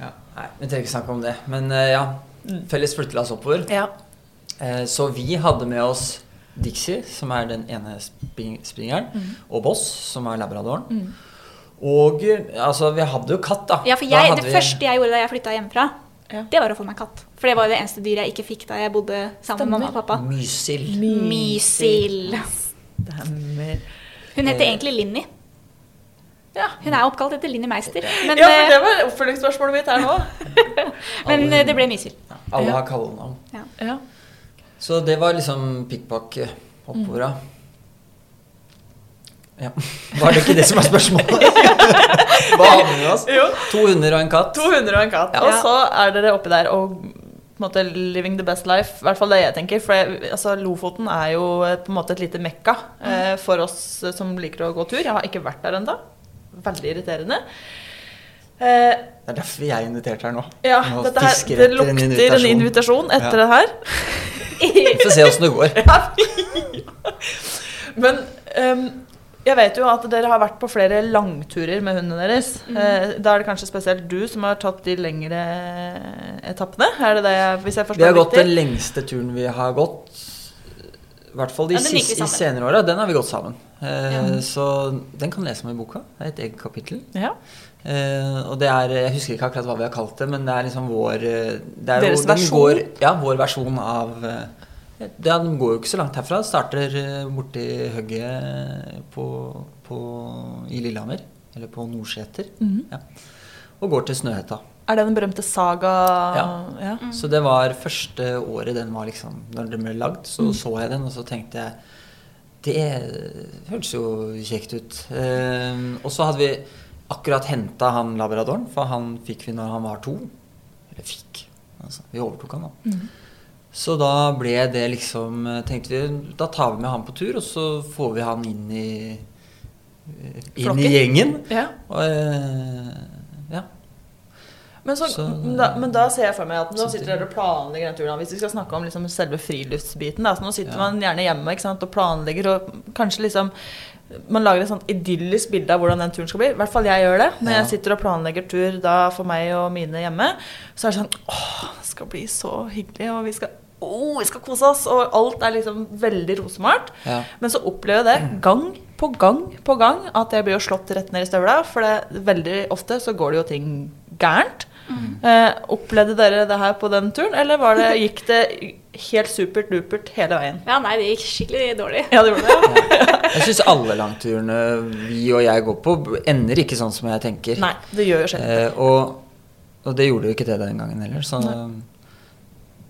ja, Nei, vi trenger ikke snakke om det. Men uh, ja. Felles flyttelass oppover. Ja. Eh, Så vi hadde med oss Dixie, som er den ene spring springeren, og Boss, som er labradoren. Og eh, altså, vi hadde jo katt, da. Ja, for Da jeg, hadde Det vi- første jeg gjorde da jeg flytta hjemmefra, Ja. det var å få meg katt. For det var jo det eneste dyret jeg ikke fikk da jeg bodde sammen med mamma og pappa. Mysil. Mysil. Stemmer. Hun heter Eh. egentlig Linni. Ja. Hun er oppkalt etter Linni Meister. Men, ja, for eh, det var oppfølgingsspørsmålet mitt her nå. men Alle- det ble Mysil. Ja, alle Ja. har kallenavn. Ja. Så det var liksom pikkpakk oppover, da. Ja. Var det ikke det som var spørsmålet? Hva hadde vi med oss? Jo. To hunder og en katt. To hunder og en katt. Ja. Og så er dere oppi der og på en måte living the best life. I hvert fall det jeg tenker. For jeg, altså, Lofoten er jo eh, på en måte et lite mekka eh, for oss eh, som liker å gå tur. Jeg har ikke vært der ennå. Veldig irriterende. Eh, Det er derfor jeg er invitert her nå. ja, Nå dette her, det lukter en lukter en invitasjon. invitasjon etter Ja. det her. Vi får se åssen det går. Men um, jeg vet jo at dere har vært på flere langturer med hundene deres. Eh, da er det kanskje spesielt du som har tatt de lengre etappene? Er det det, jeg- hvis jeg Vi har gått den lengste turen vi har gått. I hvert fall de Ja, siste, i senere åra. Den har vi gått sammen. Eh, Ja. Så den kan lese om i boka. Det er et eget kapittel. Ja. Eh, og det er Jeg husker ikke akkurat hva vi har kalt det, men det er liksom vår eh, det er Deres jo, versjon? Går, ja, vår versjon av eh, det, ja, Den går jo ikke så langt herfra. Starter eh, borti hugget på, på, i Lillehammer. Eller på Nordseter. Mhm. ja. Og går til Snøhetta. Er det den berømte saga Ja. ja. Så det var første året den var liksom Når den ble lagd, så Mm. så jeg den, og så tenkte jeg Det hørtes jo kjekt ut. Uh, og så hadde vi akkurat henta han labradoren, for han fikk vi når han var to. Eller fikk. Altså, vi overtok han, da. Mm. Så da ble det liksom Tenkte vi da tar vi med han på tur, og så får vi han inn i Inn Flokken. i gjengen. ja. Og, eh, ja. Men, så, Så- da, men da ser jeg for meg at nå sitter dere og planlegger den turen. Hvis vi skal snakke om liksom selve friluftsbiten, da, så nå sitter Ja. man gjerne hjemme ikke sant, og planlegger og kanskje liksom man lager et sånt idyllisk bilde av hvordan den turen skal bli. I hvert fall jeg gjør det. Når Ja. jeg sitter og planlegger tur da for meg og mine hjemme, så er det sånn Åh, det skal bli så hyggelig, og vi skal oh, vi skal kose oss! Og alt er liksom veldig rosemalt. Ja. Men så opplever jeg det gang på gang på gang at jeg blir jo slått rett ned i støvla. For det, veldig ofte så går det jo ting gærent. Eh, opplevde dere det her på den turen, eller var det, gikk det helt supert dupert hele veien? Ja, nei, det gikk skikkelig dårlig. Ja, det gjorde det. Jeg syns alle langturene vi og jeg går på, ender ikke sånn som jeg tenker. Nei, det gjør jo sjelden Eh, og, og det gjorde jo ikke det den gangen heller. Så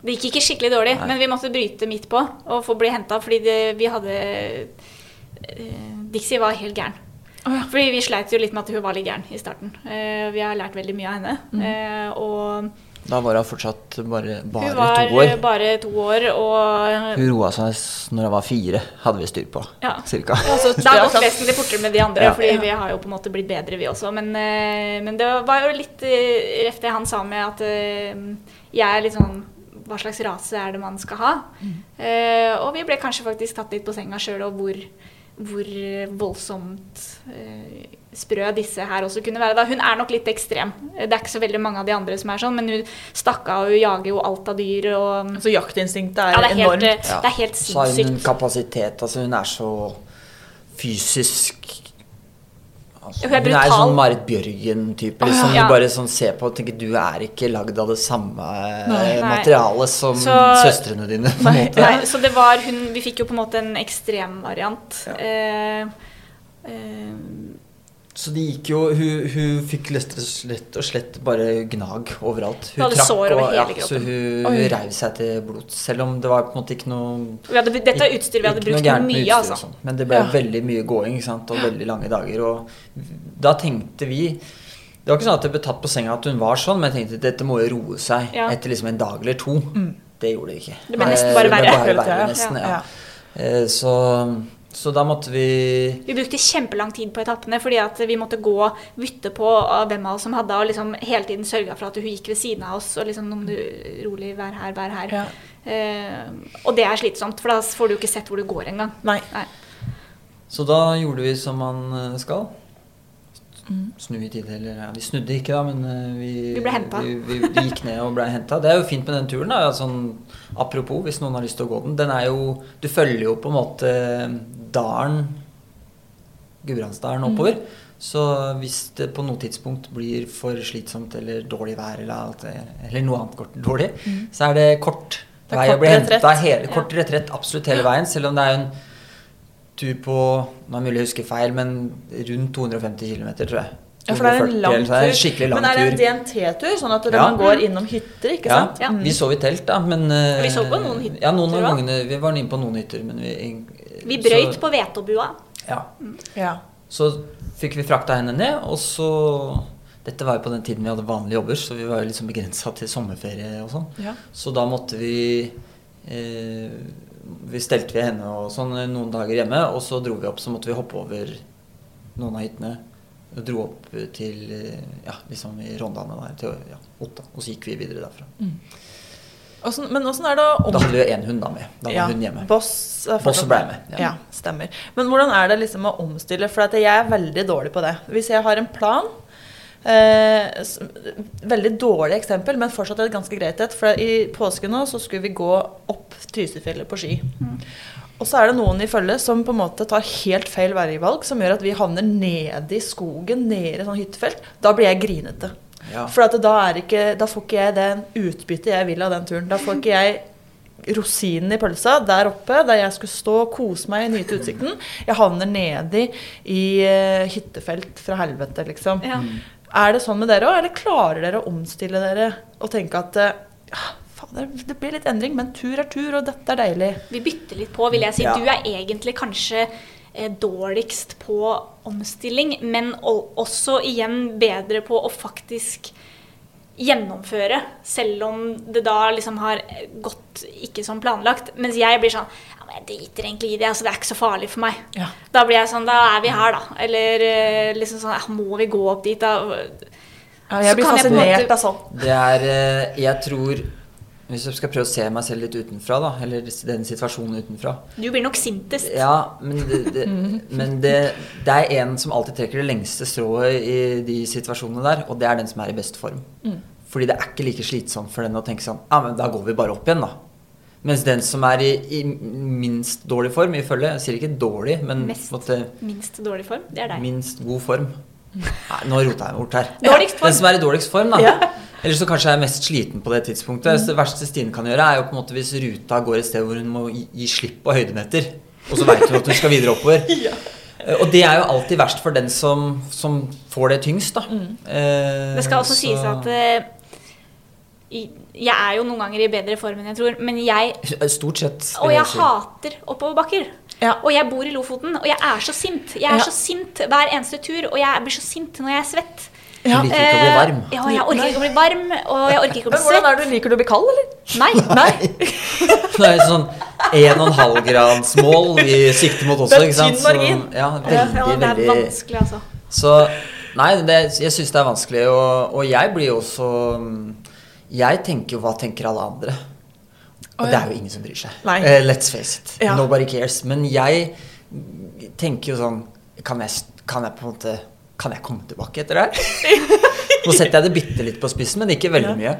Det gikk ikke skikkelig dårlig, Nei. men vi måtte bryte midt på og få bli henta fordi det, vi hadde eh, Dixie var helt gæren. Å, ja. Fordi vi sleit jo litt med at hun var litt gæren i starten. Eh, vi har lært veldig mye av henne. Mm. Eh, og da var hun fortsatt bare, bare hun var to år. bare to år, og Hun roa seg når hun var fire, hadde vi styr på. Ja. Cirka. Altså, Det har gått vesentlig fortere med de andre, Ja. fordi vi har jo på en måte blitt bedre, vi også. Men, eh, men det var jo litt reft rett det han sa med at eh, jeg er litt sånn Hva slags rase er det man skal ha? Mm. og vi ble kanskje faktisk tatt litt på senga sjøl, og hvor, hvor voldsomt eh, sprø disse her også kunne være. Da. Hun er nok litt ekstrem. Det er ikke så veldig mange av de andre som er sånn, men hun stakk av, og hun jager jo alt av dyr. Og, Så jaktinstinktet er, ja, det er helt, enormt. eh, Ja. det er helt Så har hun kapasitet. Altså, hun er så fysisk altså, Hun er sånn Marit Bjørgen-type. Oh, Ja. Du bare sånn ser på og tenker du er ikke lagd av det samme eh, Nei. materialet som Så- søstrene dine. Nei. Nei, så det var hun Vi fikk jo på en måte en ekstremvariant. Eh, eh, Så det gikk jo Hun, hun fikk rett og slett, og bare gnag overalt. Hun sår over hele ja, Så hun, hun reiv seg til blods. Selv om det var på en måte ikke noe hadde, dette er utstyr vi hadde brukt mye, og altså. sånn. Men det ble Ja. veldig mye gåing sant? og veldig lange dager. Og da tenkte vi Det var ikke sånn at det ble tatt på senga at hun var sånn, men jeg tenkte at dette må jo roe seg Ja. etter liksom en dag eller to. Mm. Det gjorde det ikke. Det ble nesten Eh, bare verre. bare verre nesten, ja. ja. Eh, Så, så da måtte vi Vi brukte kjempelang tid på etappene fordi at vi måtte gå og bytte på hvem av oss som hadde, og liksom hele tiden sørga for at hun gikk ved siden av oss og liksom om du rolig, vær her, vær her. Ja. Eh, og det er slitsomt, for da får du ikke sett hvor du går engang. Nei. Nei. Så da gjorde vi som man eh, Snu i tide, eller ja, Vi snudde ikke, da, men eh, vi, Vi. Vi, vi, vi gikk ned og ble henta. Det er jo fint med den turen. da, sånn, Apropos, hvis noen har lyst til å gå den. Den er jo Du følger jo på en måte dalen Gudbrandsdalen oppover. Så hvis det på noe tidspunkt blir for slitsomt eller dårlig vær eller, alt, eller noe annet kort dårlig, så er det kort er vei å bli henta. Kort retrett absolutt hele veien, selv om det er en tur på Nå er det mulig jeg husker feil, men rundt 250 km, tror jeg. Ja, for det er en lang er tur. en skikkelig lang Men er det en tur. DNT-tur, sånn at Ja. man går innom hytter, ikke Ja, sant? Ja. Vi sov i telt, da, men eh, Vi sov på noen hytter, Ja, noen av gangene Vi var inne på noen hytter, men vi Vi brøyt så- på Vetobua. Ja. Ja. Så fikk vi frakta henne ned, og så Dette var jo på den tiden vi hadde vanlige jobber, så vi var jo liksom begrensa til sommerferie og sånn. Ja. Så da måtte vi eh, Vi stelte vi henne og sånn noen dager hjemme, og så dro vi opp. Så måtte vi hoppe over noen av hyttene. Og dro opp til ja, liksom i Rondane der, til ja, Otta. Og så gikk vi videre derfra. Åssen- men åssen er det å Da hadde vi én hund da med. Da var Ja, hun hjemme. Boss, Boss ble med, Ja. stemmer. Men hvordan er det liksom å omstille? For at jeg er veldig dårlig på det. Hvis jeg har en plan Veldig dårlig eksempel, men fortsatt et ganske greit et. For i påsken nå så skulle vi gå opp Tysefjellet på ski. Og så er det noen i følget som på en måte tar helt feil veivalg, som gjør at vi havner nede i skogen, nede i sånn hyttefelt. Da blir jeg grinete. Ja. For at da, er ikke, da får ikke jeg det utbyttet jeg vil av den turen. Da får ikke jeg rosinen i pølsa der oppe, der jeg skulle stå og kose meg og nyte utsikten. Jeg havner nedi i eh, hyttefelt fra helvete, liksom. Ja. Er det sånn med dere òg, eller klarer dere å omstille dere og tenke at eh, ja, fader, det blir litt endring, men tur er tur, og dette er deilig. Vi bytter litt på, vil jeg si. Ja. Du er egentlig kanskje eh, dårligst på omstilling, men også igjen bedre på å faktisk gjennomføre, selv om det da liksom har gått ikke som planlagt. Mens jeg blir sånn ja, men Jeg driter egentlig i det, altså det er ikke så farlig for meg. Ja. Da blir jeg sånn Da er vi her, da. Eller eh, liksom sånn ja, Må vi gå opp dit, da? Ja, jeg Så blir fascinert av sånn. Det er eh, Jeg tror Hvis jeg skal prøve å se meg selv litt utenfra, da, eller den situasjonen utenfra Du blir nok sintest. Ja, men det, det, men det, det er en som alltid trekker det lengste strået i de situasjonene der, og det er den som er i best form. Fordi det er ikke like slitsomt for den å tenke sånn Ja, men da går vi bare opp igjen, da. Mens den som er i, i minst dårlig form, ifølge Jeg sier ikke dårlig, men Mest. måtte, Minst dårlig form. Det er deg. minst god form. Nei, nå rota jeg meg bort her. Dårligst form. Den som er i dårligst form, da. Ja. Eller så kanskje er mest sliten på det tidspunktet. Mm. det verste Stine kan gjøre, er jo på en måte hvis ruta går et sted hvor hun må gi, gi slipp på høydemeter, og så veit hun at hun skal videre oppover. ja. Og det er jo alltid verst for den som, som får det tyngst, da. Eh, Det skal også så- sies at eh, jeg er jo noen ganger i bedre form enn jeg tror, men jeg Stort sett. Og jeg hater oppoverbakker. Ja. Og jeg bor i Lofoten, og jeg er så sint. Jeg er Ja. så sint hver eneste tur, og jeg blir så sint når jeg er svett. Du liker ikke å bli varm. Eh, ja, jeg orker ikke å bli varm, og jeg orker ikke å Men hvordan er det du, Liker du å bli kald, eller? Nei. Nei. Det er sånn 1,5-gradsmål vi sikter mot også, Det er ikke sant? margin. Så, ja, Ja, veldig, ja, det er vanskelig, altså. Så Nei, det, jeg syns det er vanskelig, og, og jeg blir jo også mm, Jeg tenker jo hva tenker alle andre? Og det er jo ingen som bryr seg. Eh, let's face it. Ja. Nobody cares. Men jeg tenker jo sånn Kan jeg, kan jeg på en måte Kan jeg komme tilbake etter det her? Nå setter jeg det bitte litt på spissen, men ikke veldig mye.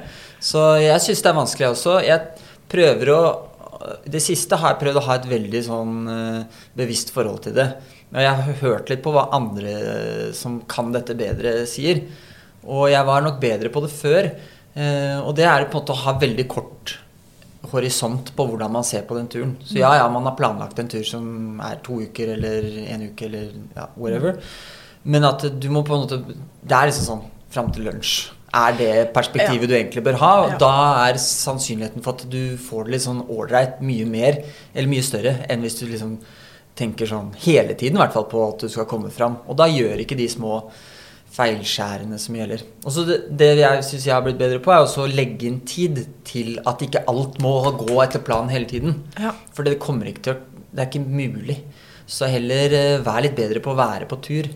Så jeg syns det er vanskelig også. Jeg prøver å Det siste har jeg prøvd å ha et veldig sånn eh, bevisst forhold til det. Jeg har hørt litt på hva andre som kan dette bedre, sier. Og jeg var nok bedre på det før. Eh, og det er på en måte å ha veldig kort horisont på hvordan man ser på den turen. Så ja, ja, man har planlagt en tur som er to uker eller en uke eller ja, whatever. Men at du må på en måte Det er liksom sånn fram til lunsj. Er det perspektivet Ja. du egentlig bør ha? Og Ja. da er sannsynligheten for at du får det litt sånn ålreit mye mer, eller mye større, enn hvis du liksom tenker sånn hele tiden i hvert fall på at du skal komme fram. Og da gjør ikke de små feilskjærene som gjelder. Og så det, det jeg syns jeg har blitt bedre på, er også å legge inn tid til at ikke alt må gå etter planen hele tiden. Ja. For det kommer ikke til å Det er ikke mulig. Så heller uh, vær litt bedre på å være på tur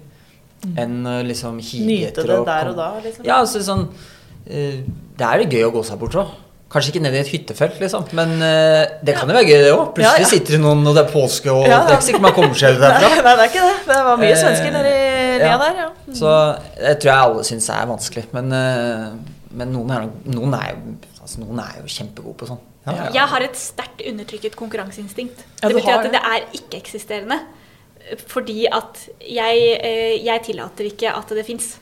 enn å liksom hige Nyte det der og da, liksom. Ja, altså sånn uh, Det er jo gøy å gå seg bort òg. Kanskje ikke ned i et hyttefelt, liksom, men uh, det kan jo være gøy, det òg. Plutselig Ja, ja. sitter det noen, og det er påske, og Ja, det er ikke sikkert man kommer seg Nei, derfra. nei, det er ikke det. Det var mye svensker nedi lia ja. der, ja. Så det tror jeg alle syns er vanskelig. Men, eh, men noen, er, noen, er jo, altså, noen er jo kjempegode på sånn. Ja, ja. Jeg har et sterkt undertrykket konkurranseinstinkt. Det betyr har at det er ikke-eksisterende. Fordi at jeg, eh, jeg tillater ikke at det fins.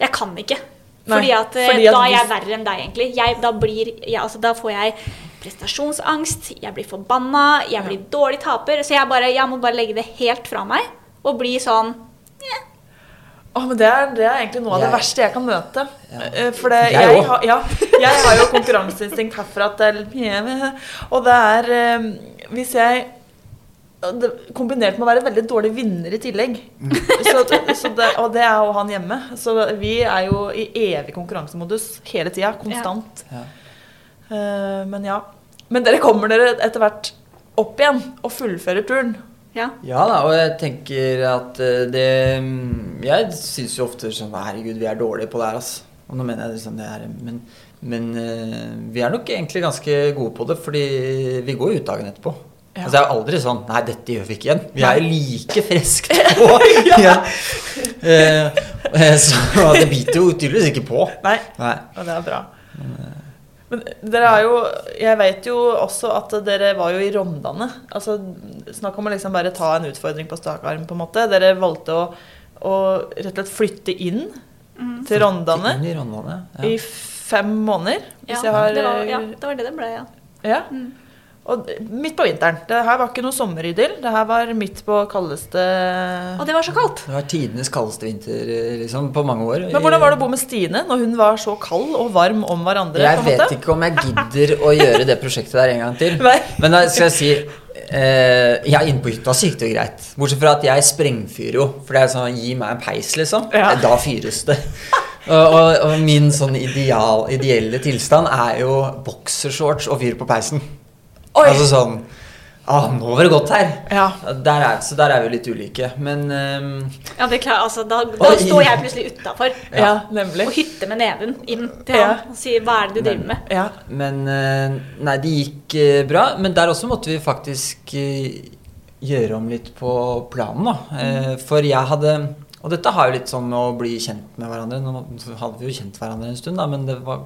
Jeg kan ikke. Nei, Fordi at, eh, fordi at da er jeg verre enn deg, egentlig. Jeg, da, blir, jeg, altså, da får jeg prestasjonsangst, jeg blir forbanna, jeg blir dårlig taper. Så jeg, bare, jeg må bare legge det helt fra meg og bli sånn Å, men det er, det er egentlig noe av det Jeg- verste jeg kan møte. Ja. Eh, For det, Jeg jeg, har, ja, jeg har jo konkurranseinstinkt herfra til Og det er eh, Hvis jeg det, Kombinert med å være veldig dårlig vinner i tillegg. Mm. Så, så det, og det er jo han hjemme. Så vi er jo i evig konkurransemodus hele tida. Konstant. Ja. Eh, men ja. Men dere kommer dere etter hvert opp igjen og fullfører turen. Ja. Ja da, og jeg tenker at eh, det mm, Jeg syns jo ofte sånn Herregud, vi er dårlige på det her, altså. Og nå mener jeg liksom det her Men, men eh, vi er nok egentlig ganske gode på det, fordi vi går ut dagen etterpå. Ja. Altså Det er aldri sånn Nei, dette gjør vi ikke igjen. Vi er like friske på ja. Eh, eh, så det biter jo tydeligvis ikke på. Nei, Nei. og det er bra. Men dere er jo Jeg vet jo også at dere var jo i Rondane. Altså, snakk om å liksom bare ta en utfordring på strak arm, på en måte. Dere valgte å, å rett og slett flytte inn til Rondane Inn i Rondane. i fem måneder. Hvis Ja, jeg har det var, ja, det var det det ble, ja. Ja. Og midt på vinteren. Det her var ikke noe sommeridyll. Det her var midt på kaldeste Og det var så kaldt. Det var tidenes kaldeste vinter liksom, på mange år. Men hvordan var det å bo med Stine når hun var så kald og varm om hverandre? Jeg på vet måte? ikke om jeg gidder å gjøre det prosjektet der en gang til. Nei. Men da skal jeg si eh, Ja, inne på hytta så gikk det jo greit. Bortsett fra at jeg sprengfyrer jo. For det er sånn Gi meg en peis, liksom. Ja. Da fyres det. Og, og, og min sånn ideal, ideelle tilstand er jo boksershorts og fyr på peisen. Oi! Altså sånn ah, Nå var det godt her. Ja. Der er, så der er vi litt ulike. Men um... Ja, det er klart, altså, da, da står jeg plutselig utafor ja, nemlig. og hytter med neven inn til Ja. han og sier 'hva er det du driver med'? Ja. Men eh, Nei, det gikk eh, bra. Men der også måtte vi faktisk eh, gjøre om litt på planen, da. Eh, For jeg hadde Og dette har jo litt sånn med å bli kjent med hverandre. Nå hadde vi jo kjent hverandre en stund, da, men det var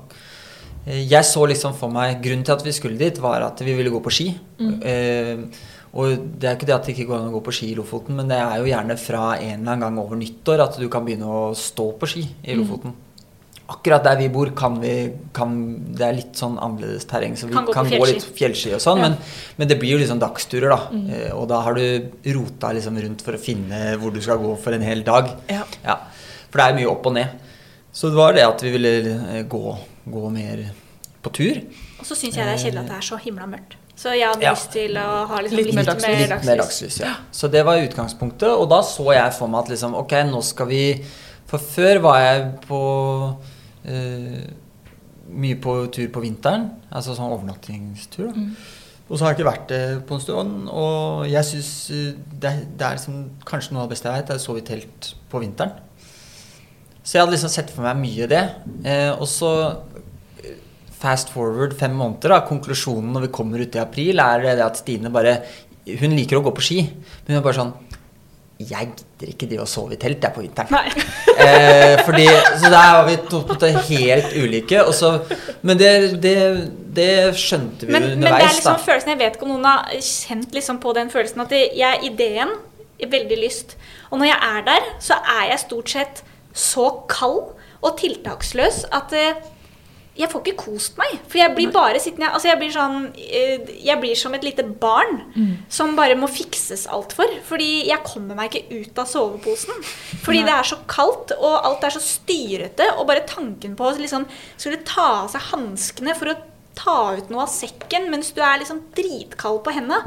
Jeg så liksom for meg Grunnen til at vi skulle dit, var at vi ville gå på ski. Eh, og det er ikke det at det ikke går an å gå på ski i Lofoten, men det er jo gjerne fra en eller annen gang over nyttår at du kan begynne å stå på ski i Lofoten. Akkurat der vi bor, kan vi kan, Det er litt sånn annerledes terreng, så vi Kan kan gå gå, på litt fjellski og sånn, Ja. men, men det blir jo liksom dagsturer, da. Eh, og da har du rota liksom rundt for å finne hvor du skal gå for en hel dag. Ja. For det er mye opp og ned. Så det var det at vi ville eh, gå, gå mer på tur. Og så syns jeg det er kjedelig at det er så himla mørkt. Så jeg hadde Ja. lyst til å ha liksom Litt litt, mer mer dagslys. dagslys. Litt mer dagslys, ja. Så det var utgangspunktet, og da så jeg for meg at liksom, ok, nå skal vi For før var jeg på eh, mye på tur på vinteren, altså sånn overnattingstur. Mm. Og så har jeg ikke vært det på en stund, og jeg syns det, det er liksom, kanskje noe av det beste jeg vet, er å sove i telt på vinteren. Så jeg hadde liksom sett for meg mye det. Eh, og så eh, fast forward fem måneder, da, konklusjonen når vi kommer ut i april, er det at Stine bare Hun liker å gå på ski, men hun er bare sånn Jeg gidder ikke drive og sove i telt, jeg, på vinteren. Eh, fordi, så der var vi to på helt ulike. Så, men det, det, det skjønte vi Men, underveis. men det er liksom da. følelsen Jeg vet ikke om noen har kjent liksom på den følelsen at jeg ideen er veldig lyst. Og når jeg er der, så er jeg stort sett så kald og tiltaksløs at eh, jeg får ikke kost meg. For jeg blir bare sittende Altså jeg blir sånn eh, Jeg blir som et lite barn som bare må fikses alt for. Fordi jeg kommer meg ikke ut av soveposen. Fordi det er så kaldt, og alt er så styrete. Og bare tanken på å liksom skulle ta av seg hanskene for å ta ut noe av sekken mens du er liksom dritkald på henda.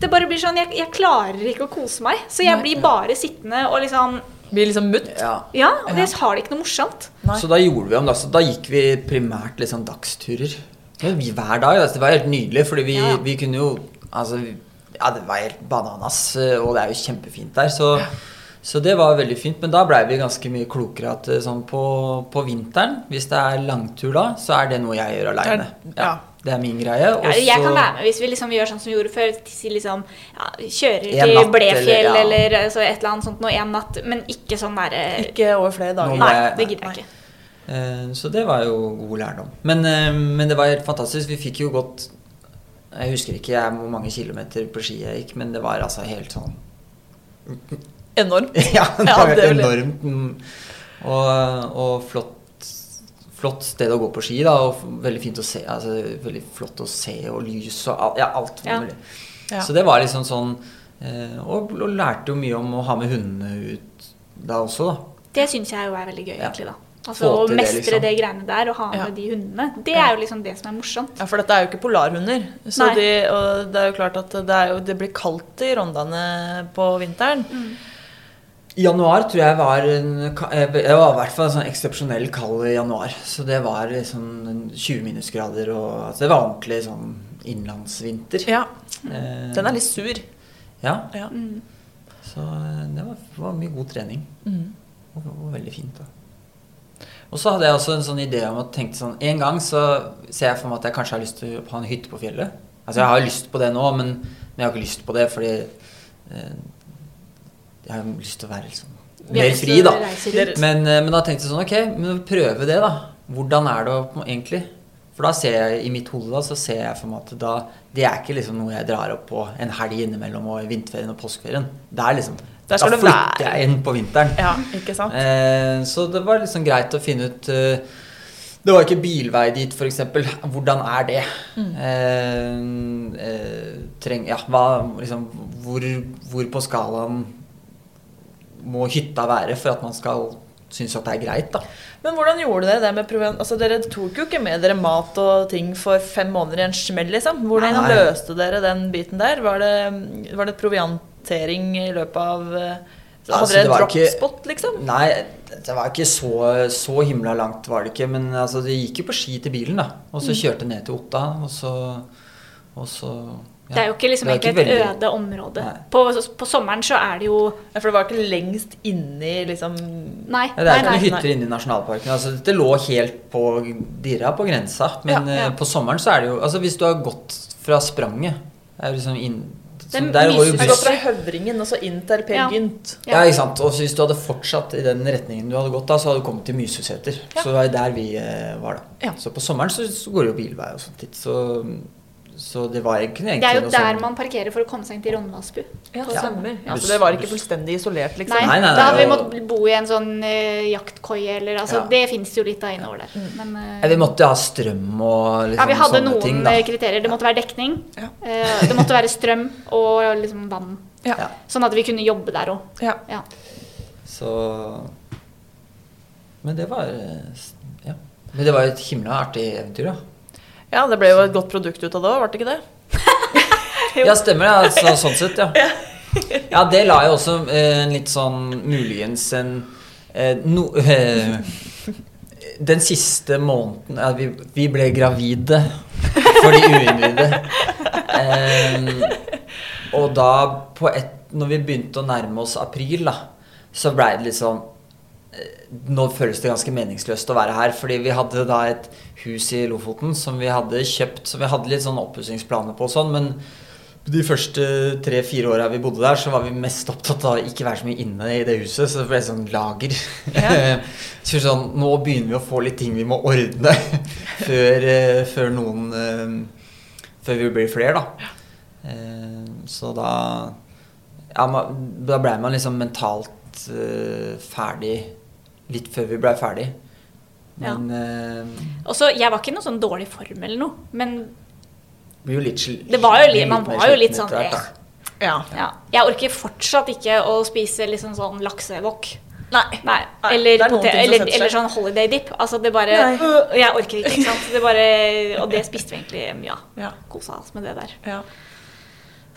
Det bare blir sånn jeg, jeg klarer ikke å kose meg. Så jeg blir bare sittende og liksom Blir liksom mutt. Ja. Ja, og det har det ikke noe morsomt. Nei. Så da gjorde vi om, da. Så da gikk vi primært litt sånn dagsturer. Vi hver dag. Altså, det var helt nydelig, fordi vi, Ja. vi kunne jo Altså, ja, det var helt bananas, eh, og det er jo kjempefint der. Så, Så det var veldig fint, men da blei vi ganske mye klokere at eh, sånn på, på vinteren, hvis det er langtur da, så er det noe jeg gjør aleine. Ja. Det er min greie. Ja, jeg kan være med hvis vi liksom gjør sånn som vi gjorde før. Si liksom, ja, kjører til natt, Blefjell eller- eller, ja. altså et eller annet sånt noe en natt, men ikke sånn derre Ikke over flere dager. Nei, det gidder jeg ikke. Eh, Så det var jo god lærdom. Men, eh, men det var helt fantastisk. Vi fikk jo gått Jeg husker ikke jeg hvor mange kilometer på ski jeg gikk, men det var altså helt sånn Enormt. Ja, det Ja, var det enormt. mm, Og, og flott, flott sted å gå på ski, da. Og veldig fint å se. Altså, veldig flott å se, og lys og alt. Ja, alt Ja. mulig. Ja. Så det var liksom sånn eh, og, og lærte jo mye om å ha med hundene ut da også, da. Det syns jeg jo er veldig gøy, Ja. egentlig. da. Altså Å mestre det, liksom. det greiene der og ha Ja. med de hundene. Det er jo liksom det som er morsomt. Ja, for dette er jo ikke polarhunder. Så de, og det er jo klart at det, er jo, det blir kaldt i Rondane på vinteren. I januar tror jeg var en, eh, Det var i hvert fall en sånn eksepsjonell kald januar. Så det var liksom 20 minusgrader og altså Det var ordentlig sånn innlandsvinter. Ja, Eh, Den er litt sur. Ja. Ja. Mm. Så eh, det var, var mye god trening. Mm. Og, og veldig fint. da. Og så hadde jeg også en sånn idé om å tenke sånn En gang så ser jeg for meg at jeg kanskje har lyst til å ha en hytte på fjellet. Altså jeg har lyst på det nå, men, men jeg har ikke lyst på det fordi eh, jeg har lyst til å være liksom mer fri, da. Men, eh, men da tenkte jeg sånn, ok, men prøve det da. Hvordan er det egentlig? For da ser jeg i mitt hode da, så ser jeg for meg at da, det er ikke liksom noe jeg drar opp på en helg innimellom og i vinterferien og påskeferien. Det er liksom, da flytter være. jeg inn på vinteren. Ja, ikke sant? Eh, så det var liksom greit å finne ut eh, Det var ikke bilvei dit, f.eks. Hvordan er det? Eh, eh, treng, ja, hva, liksom, hvor, hvor på skalaen må hytta være for at man skal synes at det er greit? da? Men hvordan gjorde dere det med proviant? Altså, dere tok jo ikke med dere mat og ting for fem måneder i en smell, liksom. Hvordan Nei. løste dere den biten der? Var det, var det proviantering i løpet av eh, Hadde Altså, dere dropspot, liksom? Nei, det var ikke så, så himla langt, var det ikke. Men altså, det gikk jo på ski til bilen, da. Og så kjørte ned til Otta, og så, og så. Det er jo ikke liksom egentlig ikke et veldig- øde område. På, på sommeren så er det jo Ja, for det var ikke lengst inni liksom Nei. Ja, det er nei, ikke noen hytter inni nasjonalparken. Altså, det lå helt på dirra, på grensa. Men Ja, ja. eh, på sommeren så er det jo Altså hvis du har gått fra Spranget det er liksom inn, så Der går jo buss. fra Høvringen og så inn til Per Ja. Gynt. Ja, ikke sant. Og hvis du hadde fortsatt i den retningen du hadde gått da, så hadde du kommet til Mysusæter. Ja. Så det var der vi eh, var da. Ja. Så på sommeren så, så går det jo bilvei og sånt dit. Så, så det var ikke egentlig Det er jo noe der sånn- man parkerer for å komme seg inn til Ronnasbu. Ja, På stemmer. Ja, så det var ikke fullstendig isolert, liksom? Nei, Nei, nei, nei, da hadde vi måttet bo i en sånn uh, jaktkoie eller altså, Ja. Det fins jo litt da innover der. Men uh, Ja, vi måtte ha strøm og liksom ja, vi hadde noen ting, eh, kriterier. Det måtte være dekning. Ja. eh, det måtte være strøm og liksom vann. Sånn at vi kunne jobbe der òg. Ja. Ja. Så Men det var Ja. Men det var jo et himla artig eventyr, da. Ja, det ble jo et godt produkt ut av det òg, ble det ikke det? Ja, stemmer det. Altså, sånn sett, ja. Ja, det la jo også eh, en litt sånn muligens en eh, no, eh, Den siste måneden ja, vi, vi ble gravide for de uinnvidde. Og da på et Når vi begynte å nærme oss april, da, så blei det litt sånn nå føles det ganske meningsløst å være her, fordi vi hadde da et hus i Lofoten som vi hadde kjøpt, som vi hadde litt sånn oppussingsplaner på og sånn, men de første tre-fire åra vi bodde der, så var vi mest opptatt av å ikke være så mye inne i det huset, så det ble sånn lager. Ja. så sånn, nå begynner vi å få litt ting vi må ordne før, eh, før noen eh, Før vi blir flere, da. Eh, så da ja, Da blei man liksom mentalt ferdig litt før vi blei ferdig. Men ja. Og så, Jeg var ikke i noen sånn dårlig form eller noe, men jo litt Det var jo litt- man var jo litt sånn, hvert. Ja. ja. jeg orker fortsatt ikke å spise liksom sånn laksevokk. Nei. Nei, Nei, eller, det er potet- eller, eller sånn holiday dip. Altså det bare Nei. Jeg orker ikke, ikke sant. Det bare, og det spiste vi egentlig mye av. Ja. Kosa oss med det der. ja.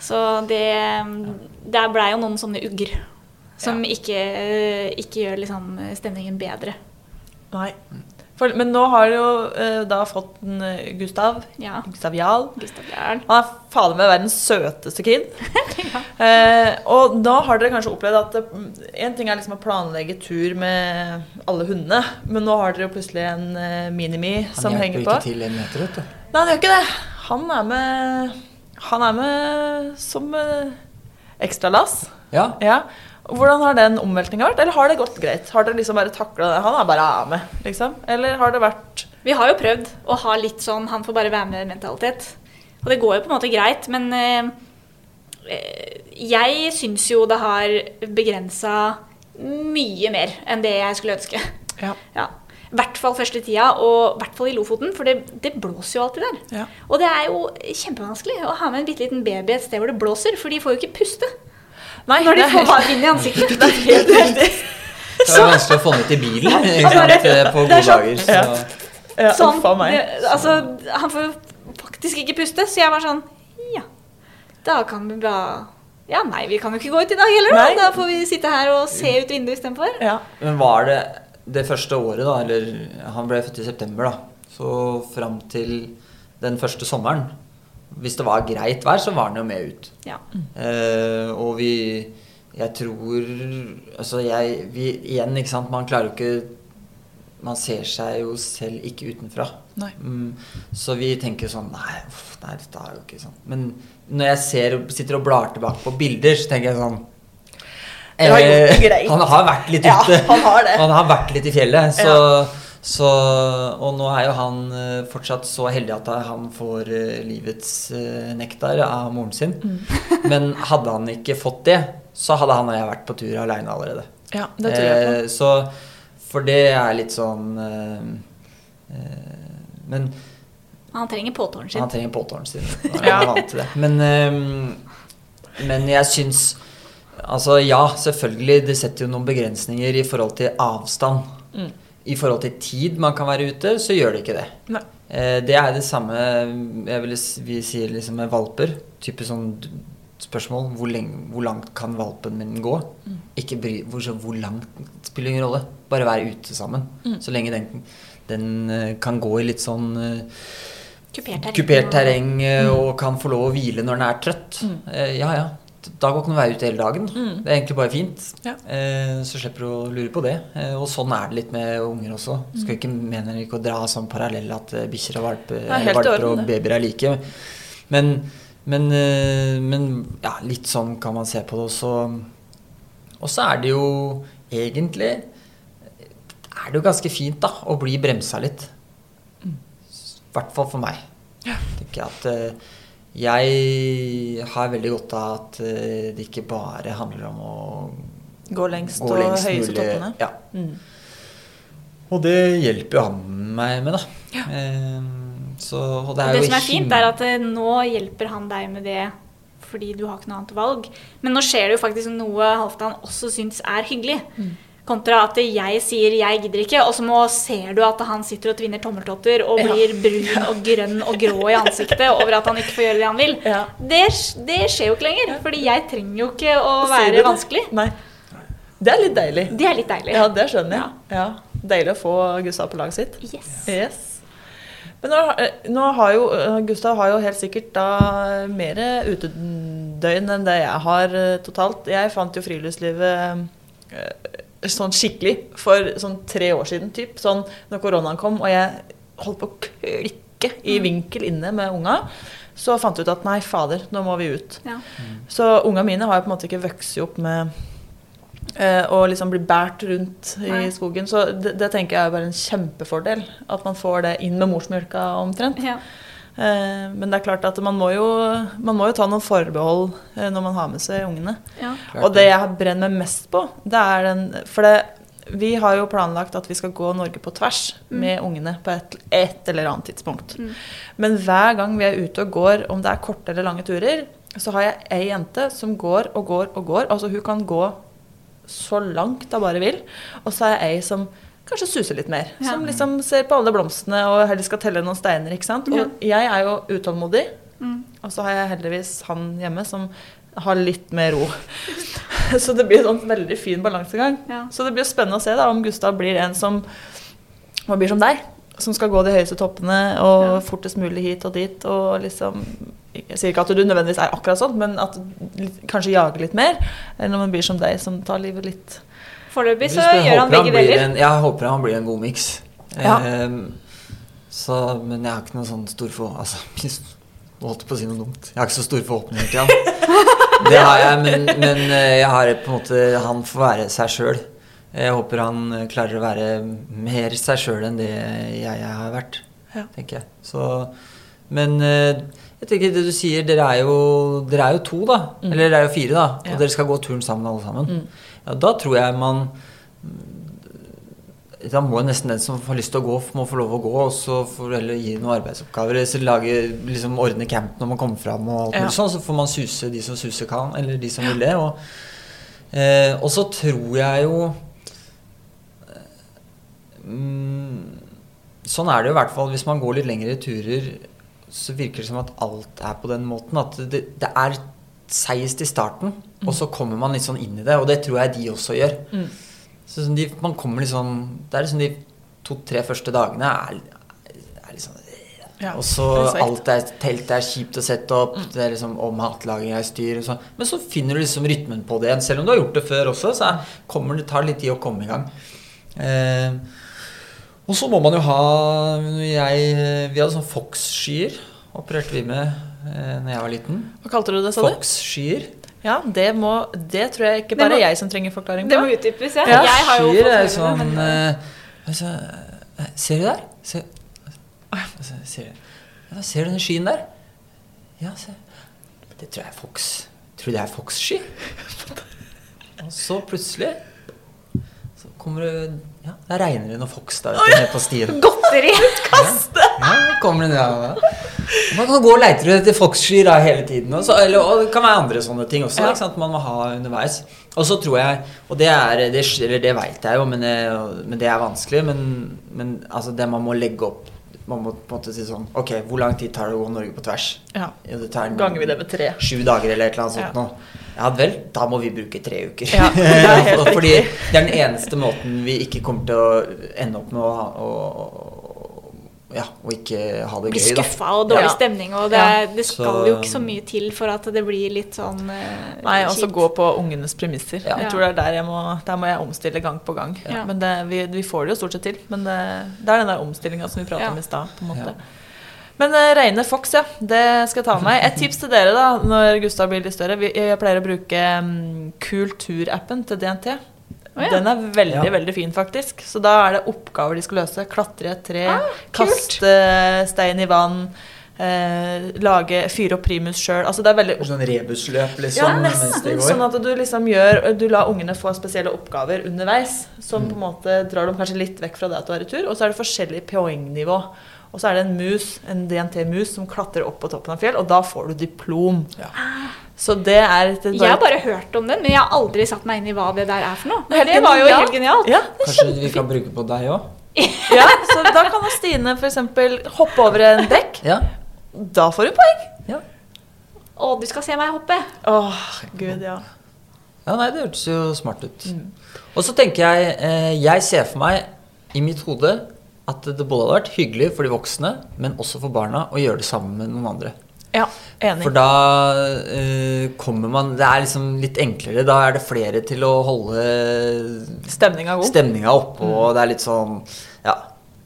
Så det Der blei jo noen sånne ugger. Som ikke, ikke gjør liksom stemningen bedre. Nei. For, men nå har du jo eh, da fått en eh, Gustav. Ja. Gustav Jarl. Gustav Jarl. Han er fader meg verdens søteste kid. eh, og da har dere kanskje opplevd at én en ting er liksom å planlegge tur med alle hundene, men nå har dere jo plutselig en eh, Minimi som Han henger hjelper på. ikke til en meter, vet du. Nei, han gjør ikke det. Han er med Han er med som eh, ekstralass. Ja. Ja. Hvordan har den omveltninga vært? Eller har det gått greit? Har dere liksom bare takla det? Han er bare med, liksom? Eller har det vært Vi har jo prøvd å ha litt sånn han får bare være med-mentalitet. Og det går jo på en måte greit, men eh, eh, jeg syns jo det har begrensa mye mer enn det jeg skulle ønske. Ja. Ja. I hvert fall første tida, og i hvert fall i Lofoten, for det, det blåser jo alltid der. Ja. Og det er jo kjempevanskelig å ha med en bitte liten baby et sted hvor det blåser, for de får jo ikke puste Nei, når de får helt- vind inn i ansiktet. Det er helt riktig. Så det er vanskelig å få den ut i bilen ikke sant? på gode sånn- dager. Så. Ja. Ja, Sånn, meg. det, altså, han får faktisk ikke puste, så jeg var sånn Ja, da kan vi bare Ja, nei, vi kan jo ikke gå ut i dag heller, da. Nei. Da får vi sitte her og se ut vinduet istedenfor. Ja. Men var det det første året, da, eller han ble født i september, da, så fram til den første sommeren Hvis det var greit vær, så var han jo med ut. Ja. Uh, og vi Jeg tror Altså, jeg vi, Igjen, ikke sant, man klarer jo ikke Man ser seg jo selv ikke utenfra. Mm, så vi tenker sånn Nei, uff, nei, dette er jo ikke sånn. Men når jeg ser, sitter og blar tilbake på bilder, så tenker jeg sånn har eh. Han har vært litt ute. Ja, han har det. Han har vært litt i fjellet. Så, Ja. Så, og nå er jo han eh, fortsatt så heldig at han får eh, livets eh, nektar av moren sin. Mm. Men hadde han ikke fått det, så hadde han og jeg vært på tur aleine allerede. ja, det tror jeg på. Eh, så For det er litt sånn eh, eh, Men Han trenger påtåren sin. han trenger påtåren sin. Han Ja. er vant til det. Men, men jeg syns Altså ja, selvfølgelig, det setter jo noen begrensninger i forhold til avstand. Mm. I forhold til tid man kan være ute, så gjør det ikke det. Nei. Eh, det er det samme jeg vil vi sier liksom med valper. Type sånn spørsmål hvor, lenge, hvor langt kan valpen min gå? Mm. Ikke bry hvor, så, hvor langt spiller ingen rolle. Bare være ute sammen. Mm. Så lenge den, den eh, kan gå i litt sånn eh, Kupert terreng. kupert terreng eh, Mm. og kan få lov å hvile når den er trøtt. Mm. Ja ja, da noe å være ute hele dagen. Mm. Det er egentlig bare fint. Ja. Eh, så slipper du å lure på det. Eh, og sånn er det litt med unger også. Mm. Skal ikke mene ikke å dra sånn parallell at eh, bikkjer og valper, er valper og babyer er like. Men, men, eh, men ja, litt sånn kan man se på det også. Og så er det jo egentlig er det jo ganske fint da, å bli bremsa litt. I hvert fall for meg. Ja. Tenker jeg at eh, jeg har veldig godt av at eh, det ikke bare handler om å Gå lengst gå og høyeste toppene. Ja. Mm. Og det hjelper jo han meg med, da. Ja. Eh, så, og det er det jo som er fint, er at eh, nå hjelper han deg med det fordi du har ikke noe annet valg. Men nå skjer det jo faktisk noe Halvdan også syns er hyggelig. Mm. Kontra at jeg sier 'jeg gidder ikke', og så må, ser du at han sitter og tvinner tommeltotter og Ja. blir brun og grønn og grå i ansiktet over at han ikke får gjøre det han vil. Ja. Det, det skjer jo ikke lenger, fordi jeg trenger jo ikke å være det? vanskelig. Nei. Det er litt deilig. Det er litt deilig. Ja, det skjønner jeg. Ja. Deilig å få Gustav på laget sitt. Yes. Yes. Men nå, eh, nå har jo eh, Gustav har jo helt sikkert da mer utedøgn enn det jeg har eh, totalt. Jeg fant jo friluftslivet sånn skikkelig for sånn tre år siden, typ. Sånn når koronaen kom og jeg holdt på å klikke i Mm. vinkel inne med unga. Så fant jeg ut at nei, fader, nå må vi ut. Ja. Så unga mine har jo på en måte ikke vokst opp med eh, å liksom bli båret rundt i Nei. skogen. Så det, det tenker jeg er bare en kjempefordel. At man får det inn med morsmjølka omtrent. Ja. Eh, men det er klart at man må jo, man må jo ta noen forbehold eh, når man har med seg ungene. Ja. Og det jeg brenner meg mest på, det er den For det, vi har jo planlagt at vi skal gå Norge på tvers Mm. med ungene på et, et eller annet tidspunkt. Mm. Men hver gang vi er ute og går, om det er korte eller lange turer, så har jeg ei jente som går og går og går. Altså hun kan gå så langt hun bare vil. Og så er jeg ei som kanskje suser litt mer. Ja. Som liksom ser på alle blomstene og heller skal telle noen steiner. ikke sant? Ja. Og jeg er jo utålmodig. Mm. Og så har jeg heldigvis han hjemme som har litt mer ro. Så det blir en sånn veldig fin balansegang. Ja. Så det blir spennende å se da om Gustav blir en som blir som deg, som skal gå de høyeste toppene og fortest mulig hit og dit. Og liksom Jeg sier ikke at du nødvendigvis er akkurat sånn, men at du kanskje jager litt mer. Eller når man blir som deg, som tar livet litt Foreløpig så gjør han begge deler. En, jeg håper han blir en god miks. Ja. Så, men jeg har ikke noe sånn stor for... Altså, jeg holdt på å si noe dumt. Jeg har ikke så store forhåpninger til han. Det har jeg, men, men eh, jeg har på en måte Han får være seg sjøl. Jeg håper han eh, klarer å være mer seg sjøl enn det jeg, jeg har vært, Ja. tenker jeg. Så, men eh, jeg tenker det du sier, dere er jo, dere er jo to, da. Eller dere er jo fire, da. Og Ja. dere skal gå turen sammen, alle sammen. Mm. Ja, da tror jeg man da må nesten den som har lyst til å gå, må få lov å gå, og så får du heller gi noen arbeidsoppgaver. Eller så lage, liksom ordne camp når man kommer fram, og alt Ja. mulig sånn. Så får man suse de som suse kan, eller de som vil det. Og, eh, og så tror jeg jo eh, mm, Sånn er det jo i hvert fall hvis man går litt lengre turer. Så virker det som at alt er på den måten. At det, det er seigest i starten, og så kommer man litt sånn inn i det. Og det tror jeg de også gjør. Mm. Så sånn de, man kommer litt sånn Det er liksom de to-tre første dagene er, er liksom Ja, Og så alt er teltet er kjipt å sette opp, det er liksom og matlaging er styr og sånn. Men så finner du liksom rytmen på det igjen. Selv om du har gjort det før også, så er, kommer det tar litt tid å komme i gang. Eh, og så må man jo ha jeg, Vi hadde sånn Fox-skyer. Opererte vi med eh, når jeg var liten. Hva kalte du det, sa du? Fox-skyer. Ja, det, må, det tror jeg ikke bare må- jeg som trenger forklaring Det på. må utdypes, ja. Ja, Jeg har jo Skyer er sånn det, men eh, altså, eh, Ser du der? Se, altså, ser, ja, ser du den skyen der? Ja, se. Det tror jeg er Fox. Tror du det er Fox-sky? Og så plutselig så kommer det Ja, da regner det noe Fox der vet du, ned på stien. Godteri! Kaste! Ja, kommer det ned, ja. Man kan gå og leite etter Fox-skyer da hele tiden. Også, eller, og det kan være andre sånne ting også. Ja. Man må ha underveis. Og så tror jeg Og det er det, Eller det veit jeg jo, men, det- men det er vanskelig. Men, men altså det man må legge opp Man må på en måte si sånn Ok, hvor lang tid tar det å gå Norge på tvers? Ja. Ja, Ganger vi det med tre. Sju dager eller et eller annet sånt Ja. noe. Ja vel, da må vi bruke tre uker. Ja, det er Fordi det er den eneste måten vi ikke kommer til å ende opp med å, ha- å, ja, å ikke ha det gøy, Bli skuffa og dårlig Ja. stemning, og det, Ja. det skal Så- jo ikke så mye til for at det blir litt sånn uh, Nei, og så gå på ungenes premisser. Ja. Jeg tror det er der jeg må, der må jeg omstille gang på gang. Ja. Men det, vi, vi får det jo stort sett til. Men det, det er den der omstillinga som vi prata Ja. om i stad. på en måte. Ja. Men uh, Reine Fox, ja. Det skal jeg ta med meg. Et tips til dere da, når Gustav blir litt større. Vi, jeg pleier å bruke um, Kulturappen til DNT. Oh, ja. Den er veldig Ja. veldig fin, faktisk. Så da er det oppgaver de skal løse. Klatre i et tre, Ah, kaste stein i vann, eh, lage, fyre opp primus sjøl. Altså, det er veldig Sånn rebusløp, liksom. det nesten. Sånn at du liksom gjør Du lar ungene få spesielle oppgaver underveis, som Mm. på en måte drar dem kanskje litt vekk fra det at du er i tur. Og så er det forskjellig poengnivå. Og så er det en mus, en DNT-mus som klatrer opp på toppen av fjell, og da får du diplom. Ja. Så det er et- Jeg har bare hørt om den, men jeg har aldri satt meg inn i hva det der er for noe. Det Men det var jo ja. helt genialt. Ja, Kanskje vi kan bruke på deg òg? Ja, så da kan Stine f.eks. hoppe over en bekk. Ja. Da får hun poeng. ja. Å, du skal se meg hoppe. Åh, gud, ja. Ja, nei, det hørtes jo smart ut. Mm. Og så tenker jeg eh, Jeg ser for meg i mitt hode at det både hadde vært hyggelig for de voksne, men også for barna, å gjøre det sammen med noen andre. Ja, enig. For da eh, kommer man Det er liksom litt enklere. Da er det flere til å holde Stemninga god. stemninga oppe, og det er litt sånn Ja,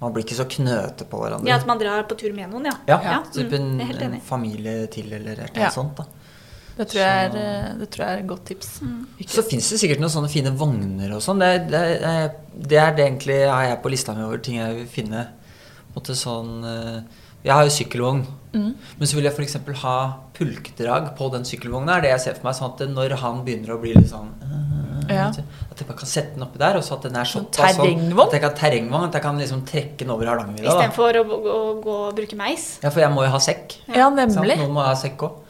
man blir ikke så knøte på hverandre. Ja, At man drar på tur med noen, ja. Ja, Ja, typ mm, en, en familie til, eller et eller annet Ja. sånt. da Det tror jeg er, eh, det tror jeg er et godt tips. Mm. Så fins det sikkert noen sånne fine vogner og sånn. Det, det, er- det er det egentlig har jeg på lista mi over ting jeg vil finne. Måte sånn eh, Jeg har jo sykkelvogn. Mm. Men så vil jeg f.eks. ha pulkdrag på den sykkelvogna. er det jeg ser for meg Sånn at når han begynner å bli litt sånn Ja. At jeg bare kan sette den oppi der, og så at den er Sånn såpass sånn terrengvogn? At jeg kan terrengvogn, at jeg kan liksom trekke den over Hardangervidda. da. Istedenfor å, å, å gå og bruke meis. Ja, for jeg må jo ha sekk. Ja, nemlig. nemlig. Noen må ha sekk òg.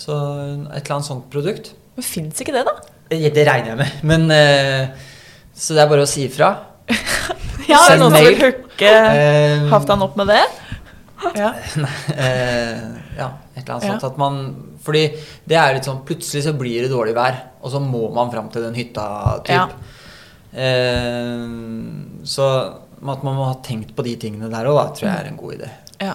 Så et eller annet sånt produkt. Men fins ikke det, da? Ja, Det regner jeg med. Men eh, Så det er bare å si ifra. Ja, Send noen som mail. vil hooke uh, Haftan opp med det? Ja. eh, ja, et eller annet Ja. sånt. At man Fordi det er litt sånn Plutselig så blir det dårlig vær, og så må man fram til den hytta, typ. Ja. Eh, så at man må ha tenkt på de tingene der òg, tror jeg er en god idé. Ja.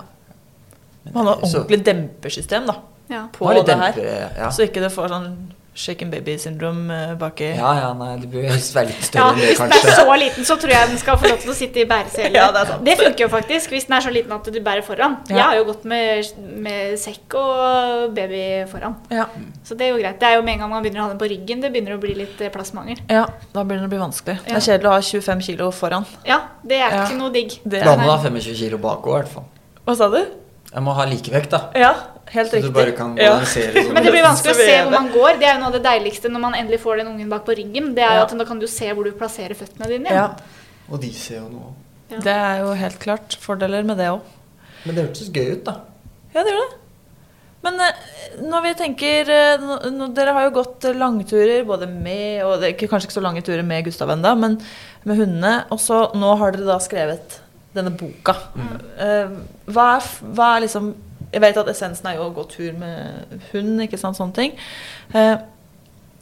Man har eh, så- ordentlig dempersystem da, Ja. på det det her. ja. Så ikke det får sånn shaken baby-syndrom eh, baki. ja, ja, nei, det bør helst være litt Ja, større enn det, hvis den er så liten, så tror jeg den skal få lov til å sitte i bæresele. Ja, det det funker jo faktisk, hvis den er så liten at du bærer foran. Ja. Jeg har jo gått med, med sekk og baby foran. Ja. Så det er jo greit. Det er jo med en gang man begynner å ha den på ryggen, det begynner å bli litt eh, plassmangel. ja, da begynner det å bli vanskelig. Det er kjedelig å ha 25 kilo foran. Ja, det er Ja. ikke noe digg. Det Da må du ha 25 kilo bakover, i hvert fall. hva sa du? Jeg må ha likevekt, da. Ja, helt Så riktig. du bare kan ja. Men det blir vanskelig å se hvor man går. Det er jo noe av det deiligste når man endelig får den ungen bak på ryggen. Det er jo Ja. at Da kan du se hvor du plasserer føttene dine. Ja, Og de ser jo noe. Ja. det er jo helt klart fordeler med det òg. Men det hørtes gøy ut, da. Ja, det gjør det. Men eh, når vi tenker eh, nå, Dere har jo gått eh, langturer både med og det er Kanskje ikke så lange turer med Gustav ennå, men med hundene. Og så nå har dere da skrevet denne boka. Mm. hva, er, hva er liksom Jeg vet at essensen er jo å gå tur med hund, ikke sant, sånne ting. Eh,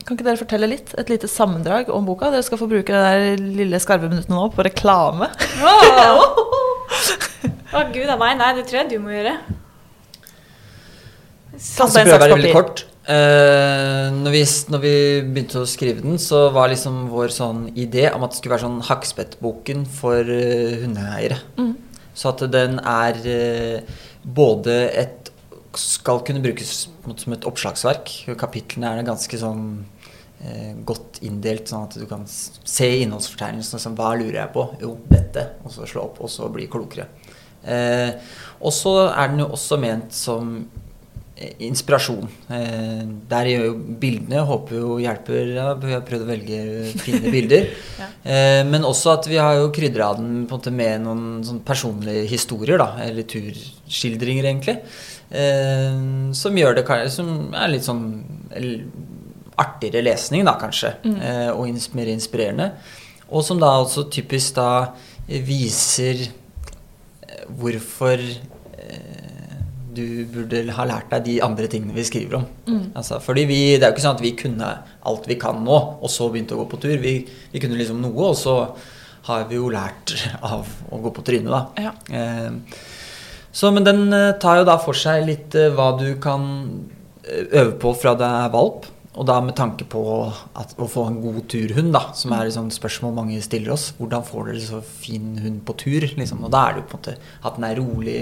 kan ikke dere fortelle litt? Et lite sammendrag om boka? Dere skal få bruke det der lille skarve minuttet nå på reklame. Å gud a meg, nei, det tror jeg du må gjøre. Så prøver jeg å være veldig kort. Eh, når, vi, når vi begynte å skrive den, så var liksom vår sånn idé om at det skulle være sånn Hakkespettboken for eh, hundeeiere. Mm. Så at den er eh, både et Skal kunne brukes som et oppslagsverk. Kapitlene er ganske sånn eh, godt inndelt, sånn at du kan se innholdsfortegnelsen. Sånn, hva lurer jeg på? Jo, dette. Og så slå opp, og så bli klokere. Eh, og så er den jo også ment som inspirasjon. Eh, der gjør jo bildene håper jo hjelper. Ja, vi har prøvd å velge fine bilder. Ja. eh, men også at vi har jo krydra den på en måte med noen sånn personlige historier, da. Eller turskildringer, egentlig. Eh, som gjør det Som er litt sånn artigere lesning, da, kanskje. Eh, og mer inspirerende. Og som da også typisk da viser eh, hvorfor eh, du burde ha lært deg de andre tingene vi skriver om. Altså, fordi vi, Det er jo ikke sånn at vi kunne alt vi kan nå, og så begynte å gå på tur. Vi, vi kunne liksom noe, og så har vi jo lært av å gå på trynet, da. Ja. Eh, så, men den eh, tar jo da for seg litt eh, hva du kan eh, øve på fra du er valp. Og da med tanke på at, å få en god turhund, da, som er et sånt spørsmål mange stiller oss. Hvordan får dere så fin hund på tur? Liksom? Og da er det jo på en måte at den er rolig,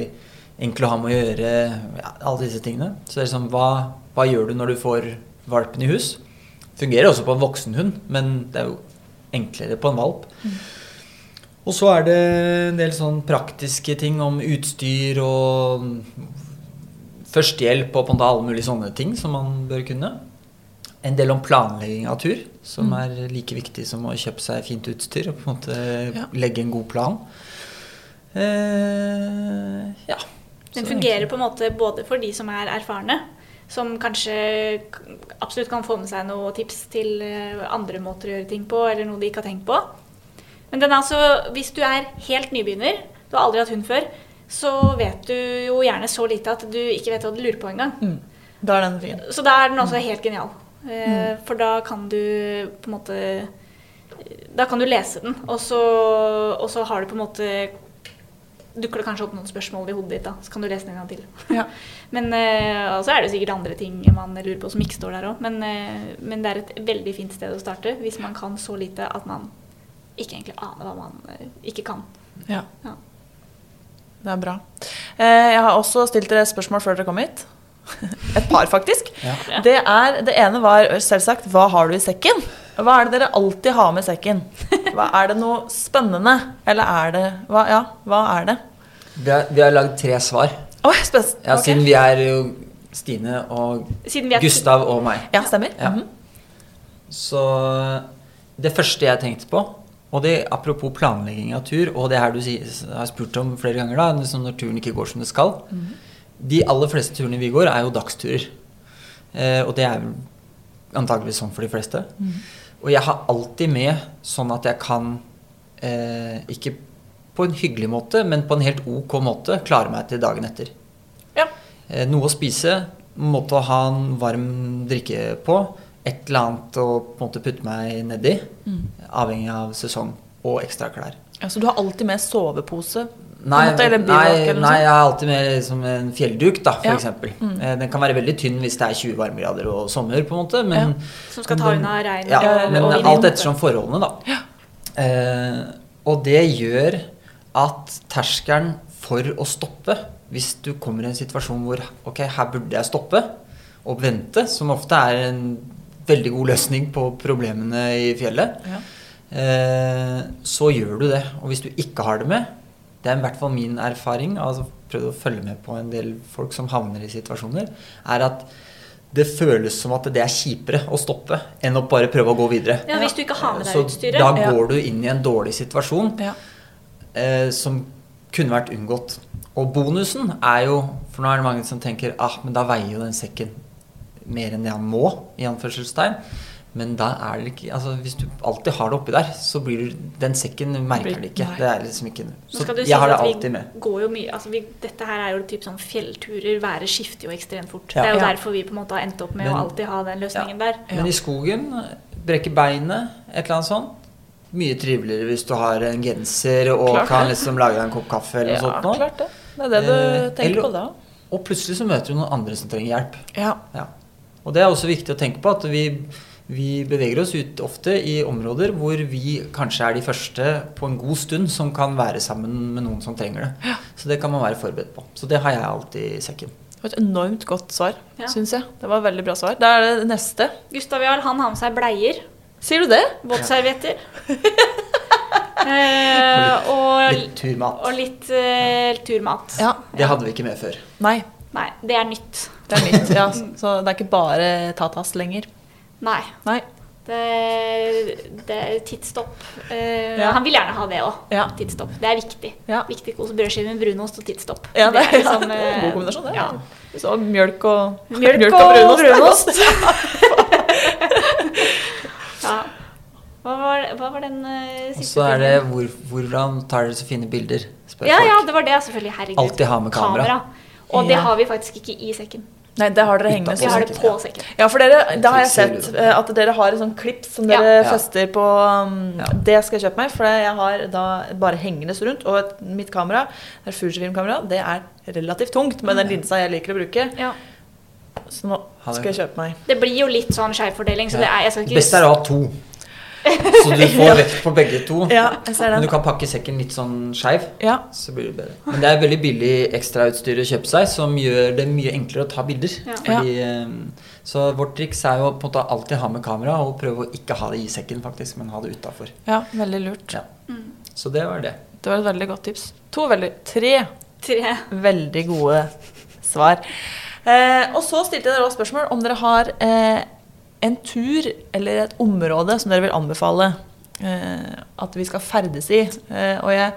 enkel å ha med å gjøre, ja, alle disse tingene. Så det er liksom, hva, hva gjør du når du får valpen i hus? Fungerer også på en voksen hund, men det er jo enklere på en valp. Og så er det en del sånn praktiske ting om utstyr og førstehjelp og på alle mulige sånne ting som man bør kunne. En del om planlegging av tur, som Mm. er like viktig som å kjøpe seg fint utstyr og på en måte Ja. legge en god plan. Eh, ja. Den fungerer på en måte både for de som er erfarne, som kanskje absolutt kan få med seg noen tips til eh, andre måter å gjøre ting på, eller noe de ikke har tenkt på. Men den er altså, hvis du er helt nybegynner, du har aldri hatt hund før, så vet du jo gjerne så lite at du ikke vet hva du lurer på engang. Mm. Da er den fin. Så da er den også helt genial. Mm. For da kan du på en måte Da kan du lese den, og så, og så har du på en måte dukker det kanskje opp noen spørsmål i hodet ditt, da. Så kan du lese den en gang til. Ja. Men uh, så er det sikkert andre ting man lurer på som ikke står der òg. Men, uh, men det er et veldig fint sted å starte hvis man kan så lite at man ikke egentlig aner hva man uh, ikke kan. Ja. Ja. Det er bra. Jeg har også stilt dere spørsmål før dere kom hit. Et par, faktisk. Ja. Det, er, det ene var selvsagt hva har du i sekken? Hva er det dere alltid har med i sekken? Hva, er det noe spennende? Eller er det hva, Ja, hva er det? Vi har, vi har lagd tre svar. Oh, spes Ja, ok. Siden vi er jo Stine og er Gustav og meg. Ja, stemmer. Ja. Mhm. Så det første jeg tenkte på, og det apropos planlegging av tur, og det her du sier, har spurt om flere ganger, da, liksom når turen ikke går som det skal De aller fleste turene vi går, er jo dagsturer. Eh, og det er antageligvis sånn for de fleste. Og jeg har alltid med sånn at jeg kan, eh, ikke på en hyggelig måte, men på en helt ok måte, klare meg til dagen etter. Ja. Eh, noe å spise, måte å ha en varm drikke på, et eller annet å på en måte putte meg nedi, Mm. avhengig av sesong, og ekstra klær. Ja, så du har alltid med sovepose? Nei, måte, nei, bivak, nei, jeg har alltid med liksom en fjellduk, da, for Ja. Mm. Eh, Den kan være veldig tynn hvis det er 20 varmegrader og sommer, på en måte. Men, Som skal ta unna regn Ja, men og alt ettersom forholdene, da. Eh, og det gjør at terskelen for å stoppe, hvis du kommer i en situasjon hvor ok, her burde jeg stoppe og vente, som ofte er en veldig god løsning på problemene i fjellet, Ja. eh, så gjør du det. Og hvis du ikke har det med, det er i hvert fall min erfaring, altså prøvd å følge med på en del folk som havner i situasjoner, er at det føles som at det er kjipere å stoppe enn å bare prøve å gå videre. Ja, hvis du ikke har med deg Så utstyret. da går du inn i en dårlig situasjon Ja. eh, som kunne vært unngått. Og bonusen er jo For nå er det mange som tenker ah, men da veier jo den sekken mer enn det han må, i anførselstegn. Men da er det ikke altså Hvis du alltid har det oppi der, så blir du Den sekken merker det ikke. Det er liksom ikke Så jeg har det alltid vi med. Går jo mye, altså vi, dette her er jo typ sånn fjellturer. Været skifter jo ekstremt fort. Ja. Det er jo Ja. derfor vi på en måte har endt opp med Men- å alltid ha den løsningen der. Men i skogen, brekke beinet, et eller annet sånt. Mye triveligere hvis du har en genser og Klart kan det. liksom lage deg en kopp kaffe eller ja, noe sånt. Ja, klart det. Det er det du Eh, tenker eller- på da. Og plutselig så møter du noen andre som trenger hjelp. Ja. Ja. Og det er også viktig å tenke på at vi, vi beveger oss ut ofte i områder hvor vi kanskje er de første på en god stund som kan være sammen med noen som trenger det. Så det kan man være forberedt på. Så det har jeg alltid i sekken. Det var et enormt godt svar, Ja. syns jeg. Det var et veldig bra svar. Da er det neste. Gustav Jarl han har med seg bleier, Sier du det? våtservietter eh, og, Litt turmat. og litt eh, turmat. Ja. Det hadde vi ikke med før. Nei. Nei, det er nytt. Det er nytt. Ja. Så det er ikke bare tatas lenger. Nei. Nei. Det, det er tidsstopp. Uh, Ja. Han vil gjerne ha det òg. Ja. Tidsstopp. Det er viktig. Ja. Viktig kos brødskive med brunost og tidsstopp. Ja, det er liksom, ja, eh, god kombinasjon, det. Ja. Så mjølk og, Mjølk mjølk og brunost. Ja. Hva var, hva var den Og siste så er det hvor, hvordan tar dere så fine bilder? Spør Ja, ja, det var det. Selvfølgelig. Herregud. Alltid ha med kamera. Og det har vi faktisk ikke i sekken. Nei, det har dere hengende. Vi har det sekken, på ja. sekken. Ja, for dere, da har jeg sett. eh, At dere har et sånn klips som dere Ja. fester på um, Ja. Det skal jeg kjøpe meg, for jeg har da bare hengende rundt. Og et, mitt kamera, det er Fujifilm-kamera, det er relativt tungt med den linsa jeg liker å bruke. Ja. Så nå skal jeg kjøpe meg. Det blir jo litt sånn skjevfordeling, så det er jeg skal ikke beste er å ha to. Så du får vekt på begge to. Ja, jeg ser Men du kan pakke sekken litt sånn skeiv. Ja. Så blir det bedre. Men det er veldig billig ekstrautstyr å kjøpe seg, som gjør det mye enklere å ta bilder. Ja. Fordi, eh, så vårt triks er jo på en måte alltid ha med kamera, og prøve å ikke ha det i sekken, faktisk, men ha det utafor. ja, veldig lurt. Ja. Mm. Så det var det. Det var et veldig godt tips. To veldig Tre Tre. veldig gode svar. Eh, og så stilte jeg dere også spørsmål om dere har eh, en tur eller et område som dere vil anbefale eh, at vi skal ferdes i. Eh, og jeg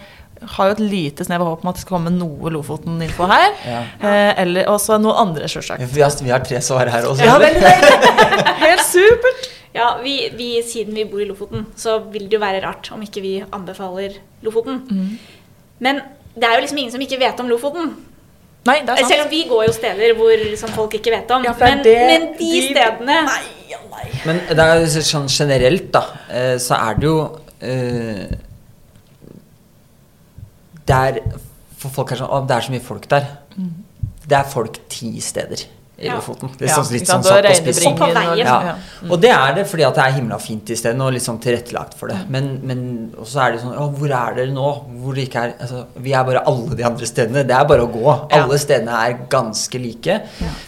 har jo et lite snev av håp om at det skal komme noe Lofoten-info her. Ja. Eh, eller også noe andre, sjølsagt. Vi har, vi har tre svar her også. Ja, veldig deilig! Helt supert! Ja, vi, vi, siden vi bor i Lofoten, så vil det jo være rart om ikke vi anbefaler Lofoten. Mm. Men det er jo liksom ingen som ikke vet om Lofoten. Nei, det er sant. Selv om vi går jo steder hvor, som folk ikke vet om. Ja, men, det men de de- stedene Nei, ja, nei. Men det er jo sånn generelt, da, eh, så er det jo uh, Det er For folk er sånn Å, det er så mye folk der. Det er folk ti steder i Ja. Lofoten. Det er Ja, sånn litt sånn satt på spissen. Og på veien. Ja. Ja. Mm. Og det er det fordi at det er himla fint i stedet, og litt sånn tilrettelagt for det. Men, men og så er det sånn Å, hvor er dere nå? Hvor det ikke er altså, Vi er bare alle de andre stedene. Det er bare å gå. Ja. Alle stedene er ganske like.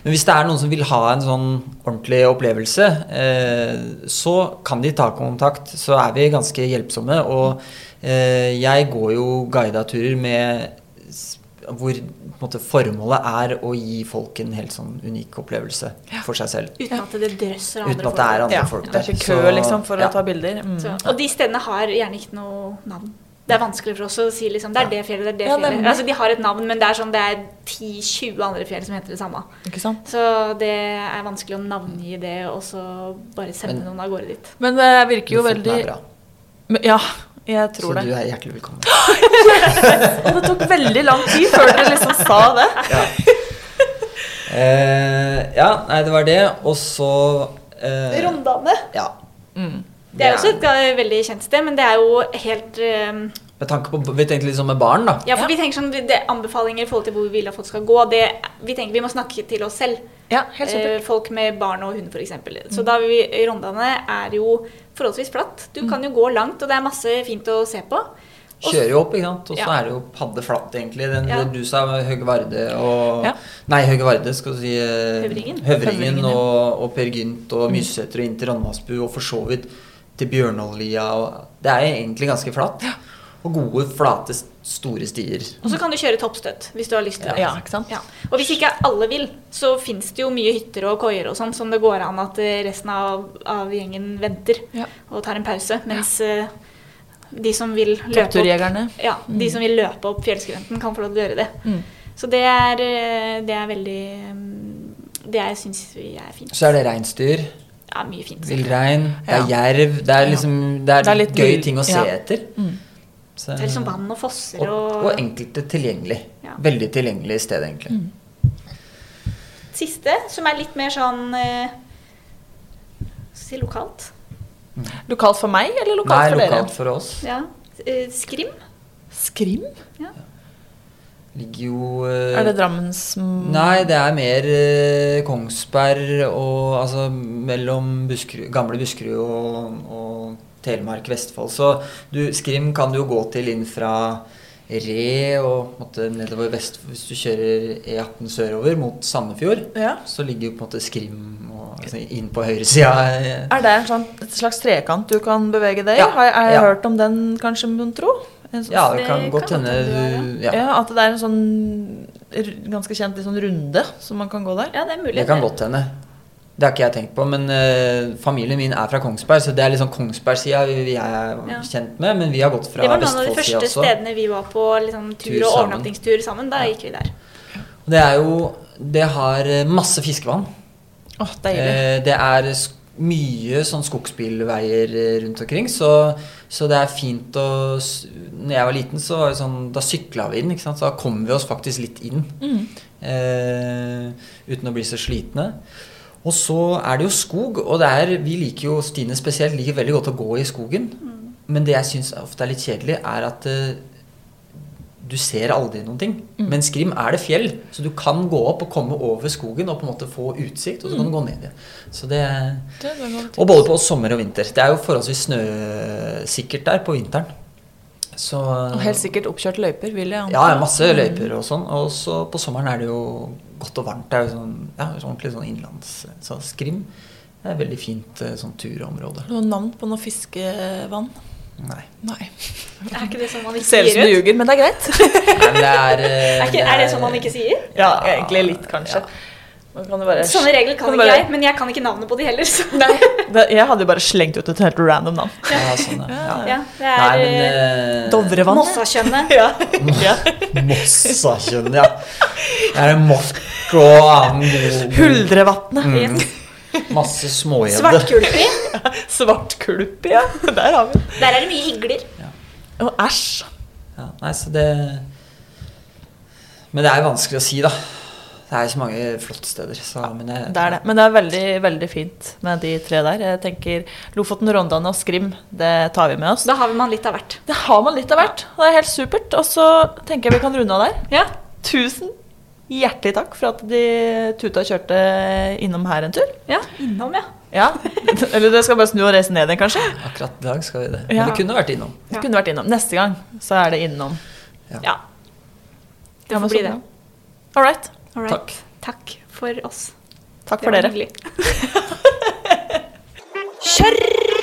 Men hvis det er noen som vil ha en sånn ordentlig opplevelse, eh, så kan de ta kontakt. Så er vi ganske hjelpsomme. Og eh, jeg går jo guida turer med hvor på en måte, formålet er å gi folk en helt sånn unik opplevelse for seg selv. uten at det drøsser andre Uten at det er folk. andre Ja, folk det der. er ikke kø liksom, for ja. å ta bilder. Mm. Så, og de stedene har gjerne ikke noe navn. Det er vanskelig for oss å si liksom, det er det fjellet, det er det Ja, fjellet. er, Altså, de har et navn, men det er sånn, det er 10-20 andre fjell som heter det samme. Ikke sant? Så det er vanskelig å navngi det, og så bare sende Men- noen av gårde dit. Men det virker jo veldig er Ja, jeg Så tror det. du er hjertelig velkommen. Og det tok veldig lang tid før dere liksom sa det. Ja. Eh, ja, nei, det var det. Og så eh, Rondane. Ja. Mm. Det er også et veldig kjent sted, men det er jo helt eh, Med tanke på Vi tenkte litt sånn med barn, da. Ja, for Ja. vi tenker sånn, det er Anbefalinger i forhold til hvor vi vil at folk skal gå, det, vi tenker vi må snakke til oss selv. Ja, helt Eh, supert. folk med barn og hund, f.eks. Så da vi, Rondane er jo forholdsvis flatt. Du kan jo gå langt, og det er masse fint å se på. Kjører jo opp, ikke sant. Og så Ja. er det jo padde flatt, egentlig. Den Ja. du sa Høge Varde og Ja. Nei, Høge Varde, skal du si. eh, Høvringen. Høvringen Høvringen, og, og Per Gynt og Myseter og inn til Randmasbu, og for så vidt til Bjørnålia Det er egentlig ganske flatt. Og gode, flate, store stier. Og så kan du kjøre toppstøtt hvis du har lyst til det. Ja, ikke sant? Ja. Og hvis ikke alle vil, så fins det jo mye hytter og koier og sånn som det går an at resten av, av gjengen venter Ja. og tar en pause. Mens eh, de som vil løpe opp, ja, mm. de som vil løpe opp fjellskrenten, kan få lov til å gjøre det. Mm. Så det er, eh, det er veldig mm, Det syns vi er fint. Så er det reinsdyr, Ja, mye fint. villrein, det er Ja. jerv. Det er liksom Det er, Det er litt gøy ting å se ja. etter. Mm. Så, Det er liksom vann og fosser og, og, og enkelte tilgjengelig. Ja. Veldig tilgjengelig sted, egentlig. Mm. Siste, som er litt mer sånn eh, Si lokalt. Lokalt for meg, eller lokalt Nei, for dere? lokalt for oss. Ja. Skrim? Skrim. Skrim? Ligger jo uh, Er det Drammens Nei, det er mer uh, Kongsberg og altså mellom Buskerud, gamle Buskerud og, og Telemark, Vestfold. Så du, Skrim kan du jo gå til inn fra Re og måtte, nedover vest Hvis du kjører E18 sørover mot Sandefjord, Ja. så ligger jo på en måte Skrim altså, inn på høyresida. Er det en sånn, et slags trekant du kan bevege deg i? Ja, Har jeg, jeg ja. hørt om den, kanskje, mon tro? Sånn- Ja, det kan godt hende ja. ja, At det er en sånn ganske kjent litt sånn runde som man kan gå der? Ja, det er mulig. Det kan godt hende. Det har ikke jeg tenkt på, men uh, familien min er fra Kongsberg, så det er liksom Kongsberg-sida vi, vi er Ja. kjent med, men vi har gått fra Det var noen av de første stedene vi var på liksom, tur, Tur og overnattingstur sammen. Da Ja. gikk vi der. Det er jo Det har eh, masse fiskevann. Åh, deilig. Eh, det er mye sånn skogsbilveier eh, rundt omkring, så, så det er fint å Når jeg var liten, så var det sånn Da sykla vi inn, ikke sant? så da kom vi oss faktisk litt inn. Mm. eh, uten å bli så slitne. Og så er det jo skog, og det er, vi liker jo, Stine spesielt, liker veldig godt å gå i skogen. Men det jeg syns ofte er litt kjedelig, er at eh, du ser aldri noen ting. Mm. Men Skrim er det fjell, så du kan gå opp og komme over skogen og på en måte få utsikt, og så kan du gå ned igjen. Så det, Det og både på sommer og vinter. Det er jo forholdsvis snøsikkert der på vinteren. Så, Og helt sikkert oppkjørt løyper, vil jeg anta. ja, masse løyper og sånn. Og så på sommeren er det jo godt og varmt. Det er jo sånn, ja, så ordentlig sånn innlands... Så Skrim er et veldig fint eh, sånn turområde. Noe navn på noe fiskevann? Nei. Nei. Er ikke det sånn man ikke Ser ut som du ljuger, men det er greit. Nei, men det er uh, Er, ikke, er det sånn man ikke sier? Ja, egentlig litt, kanskje. Ja. kan bare Sånne regler kan kan ikke bare- jeg, men jeg kan ikke navnet på de heller. Så. Nei, det, jeg hadde jo bare slengt ut et helt random navn. Ja, sånn, ja. ja. Ja, det Nei, er men eh, eh, Dovrevannet. Mossakjønnet. Ja. ja. Mossakjønn, ja. Det er Mokk og Huldrevatnet. Mm. Masse smågjedde. Svartkulpi. Svartkulpi, ja. Der har vi den. Der er det mye igler. Og æsj. Ja, nei, så det Men det er vanskelig å si, da. Det er så mange flotte steder. Så, men jeg, Det er det. Men det er veldig, veldig fint med de tre der. Jeg tenker Lofoten, Rondane og Skrim, det tar vi med oss. Da har man litt av hvert. Det har man litt av hvert. og Det er helt supert. Og så tenker jeg vi kan runde av der. Ja. Tusen hjertelig takk for at de tuta kjørte innom her en tur. Ja, innom, ja. ja. Eller dere skal bare snu og reise ned igjen, kanskje? Akkurat i dag skal vi det. Men ja. det kunne vært innom. Det kunne vært innom. Neste gang så er det innom. Ja. ja. Det får bli det. Sånn, All right. Takk. Takk for oss. Takk for dere. Kjør!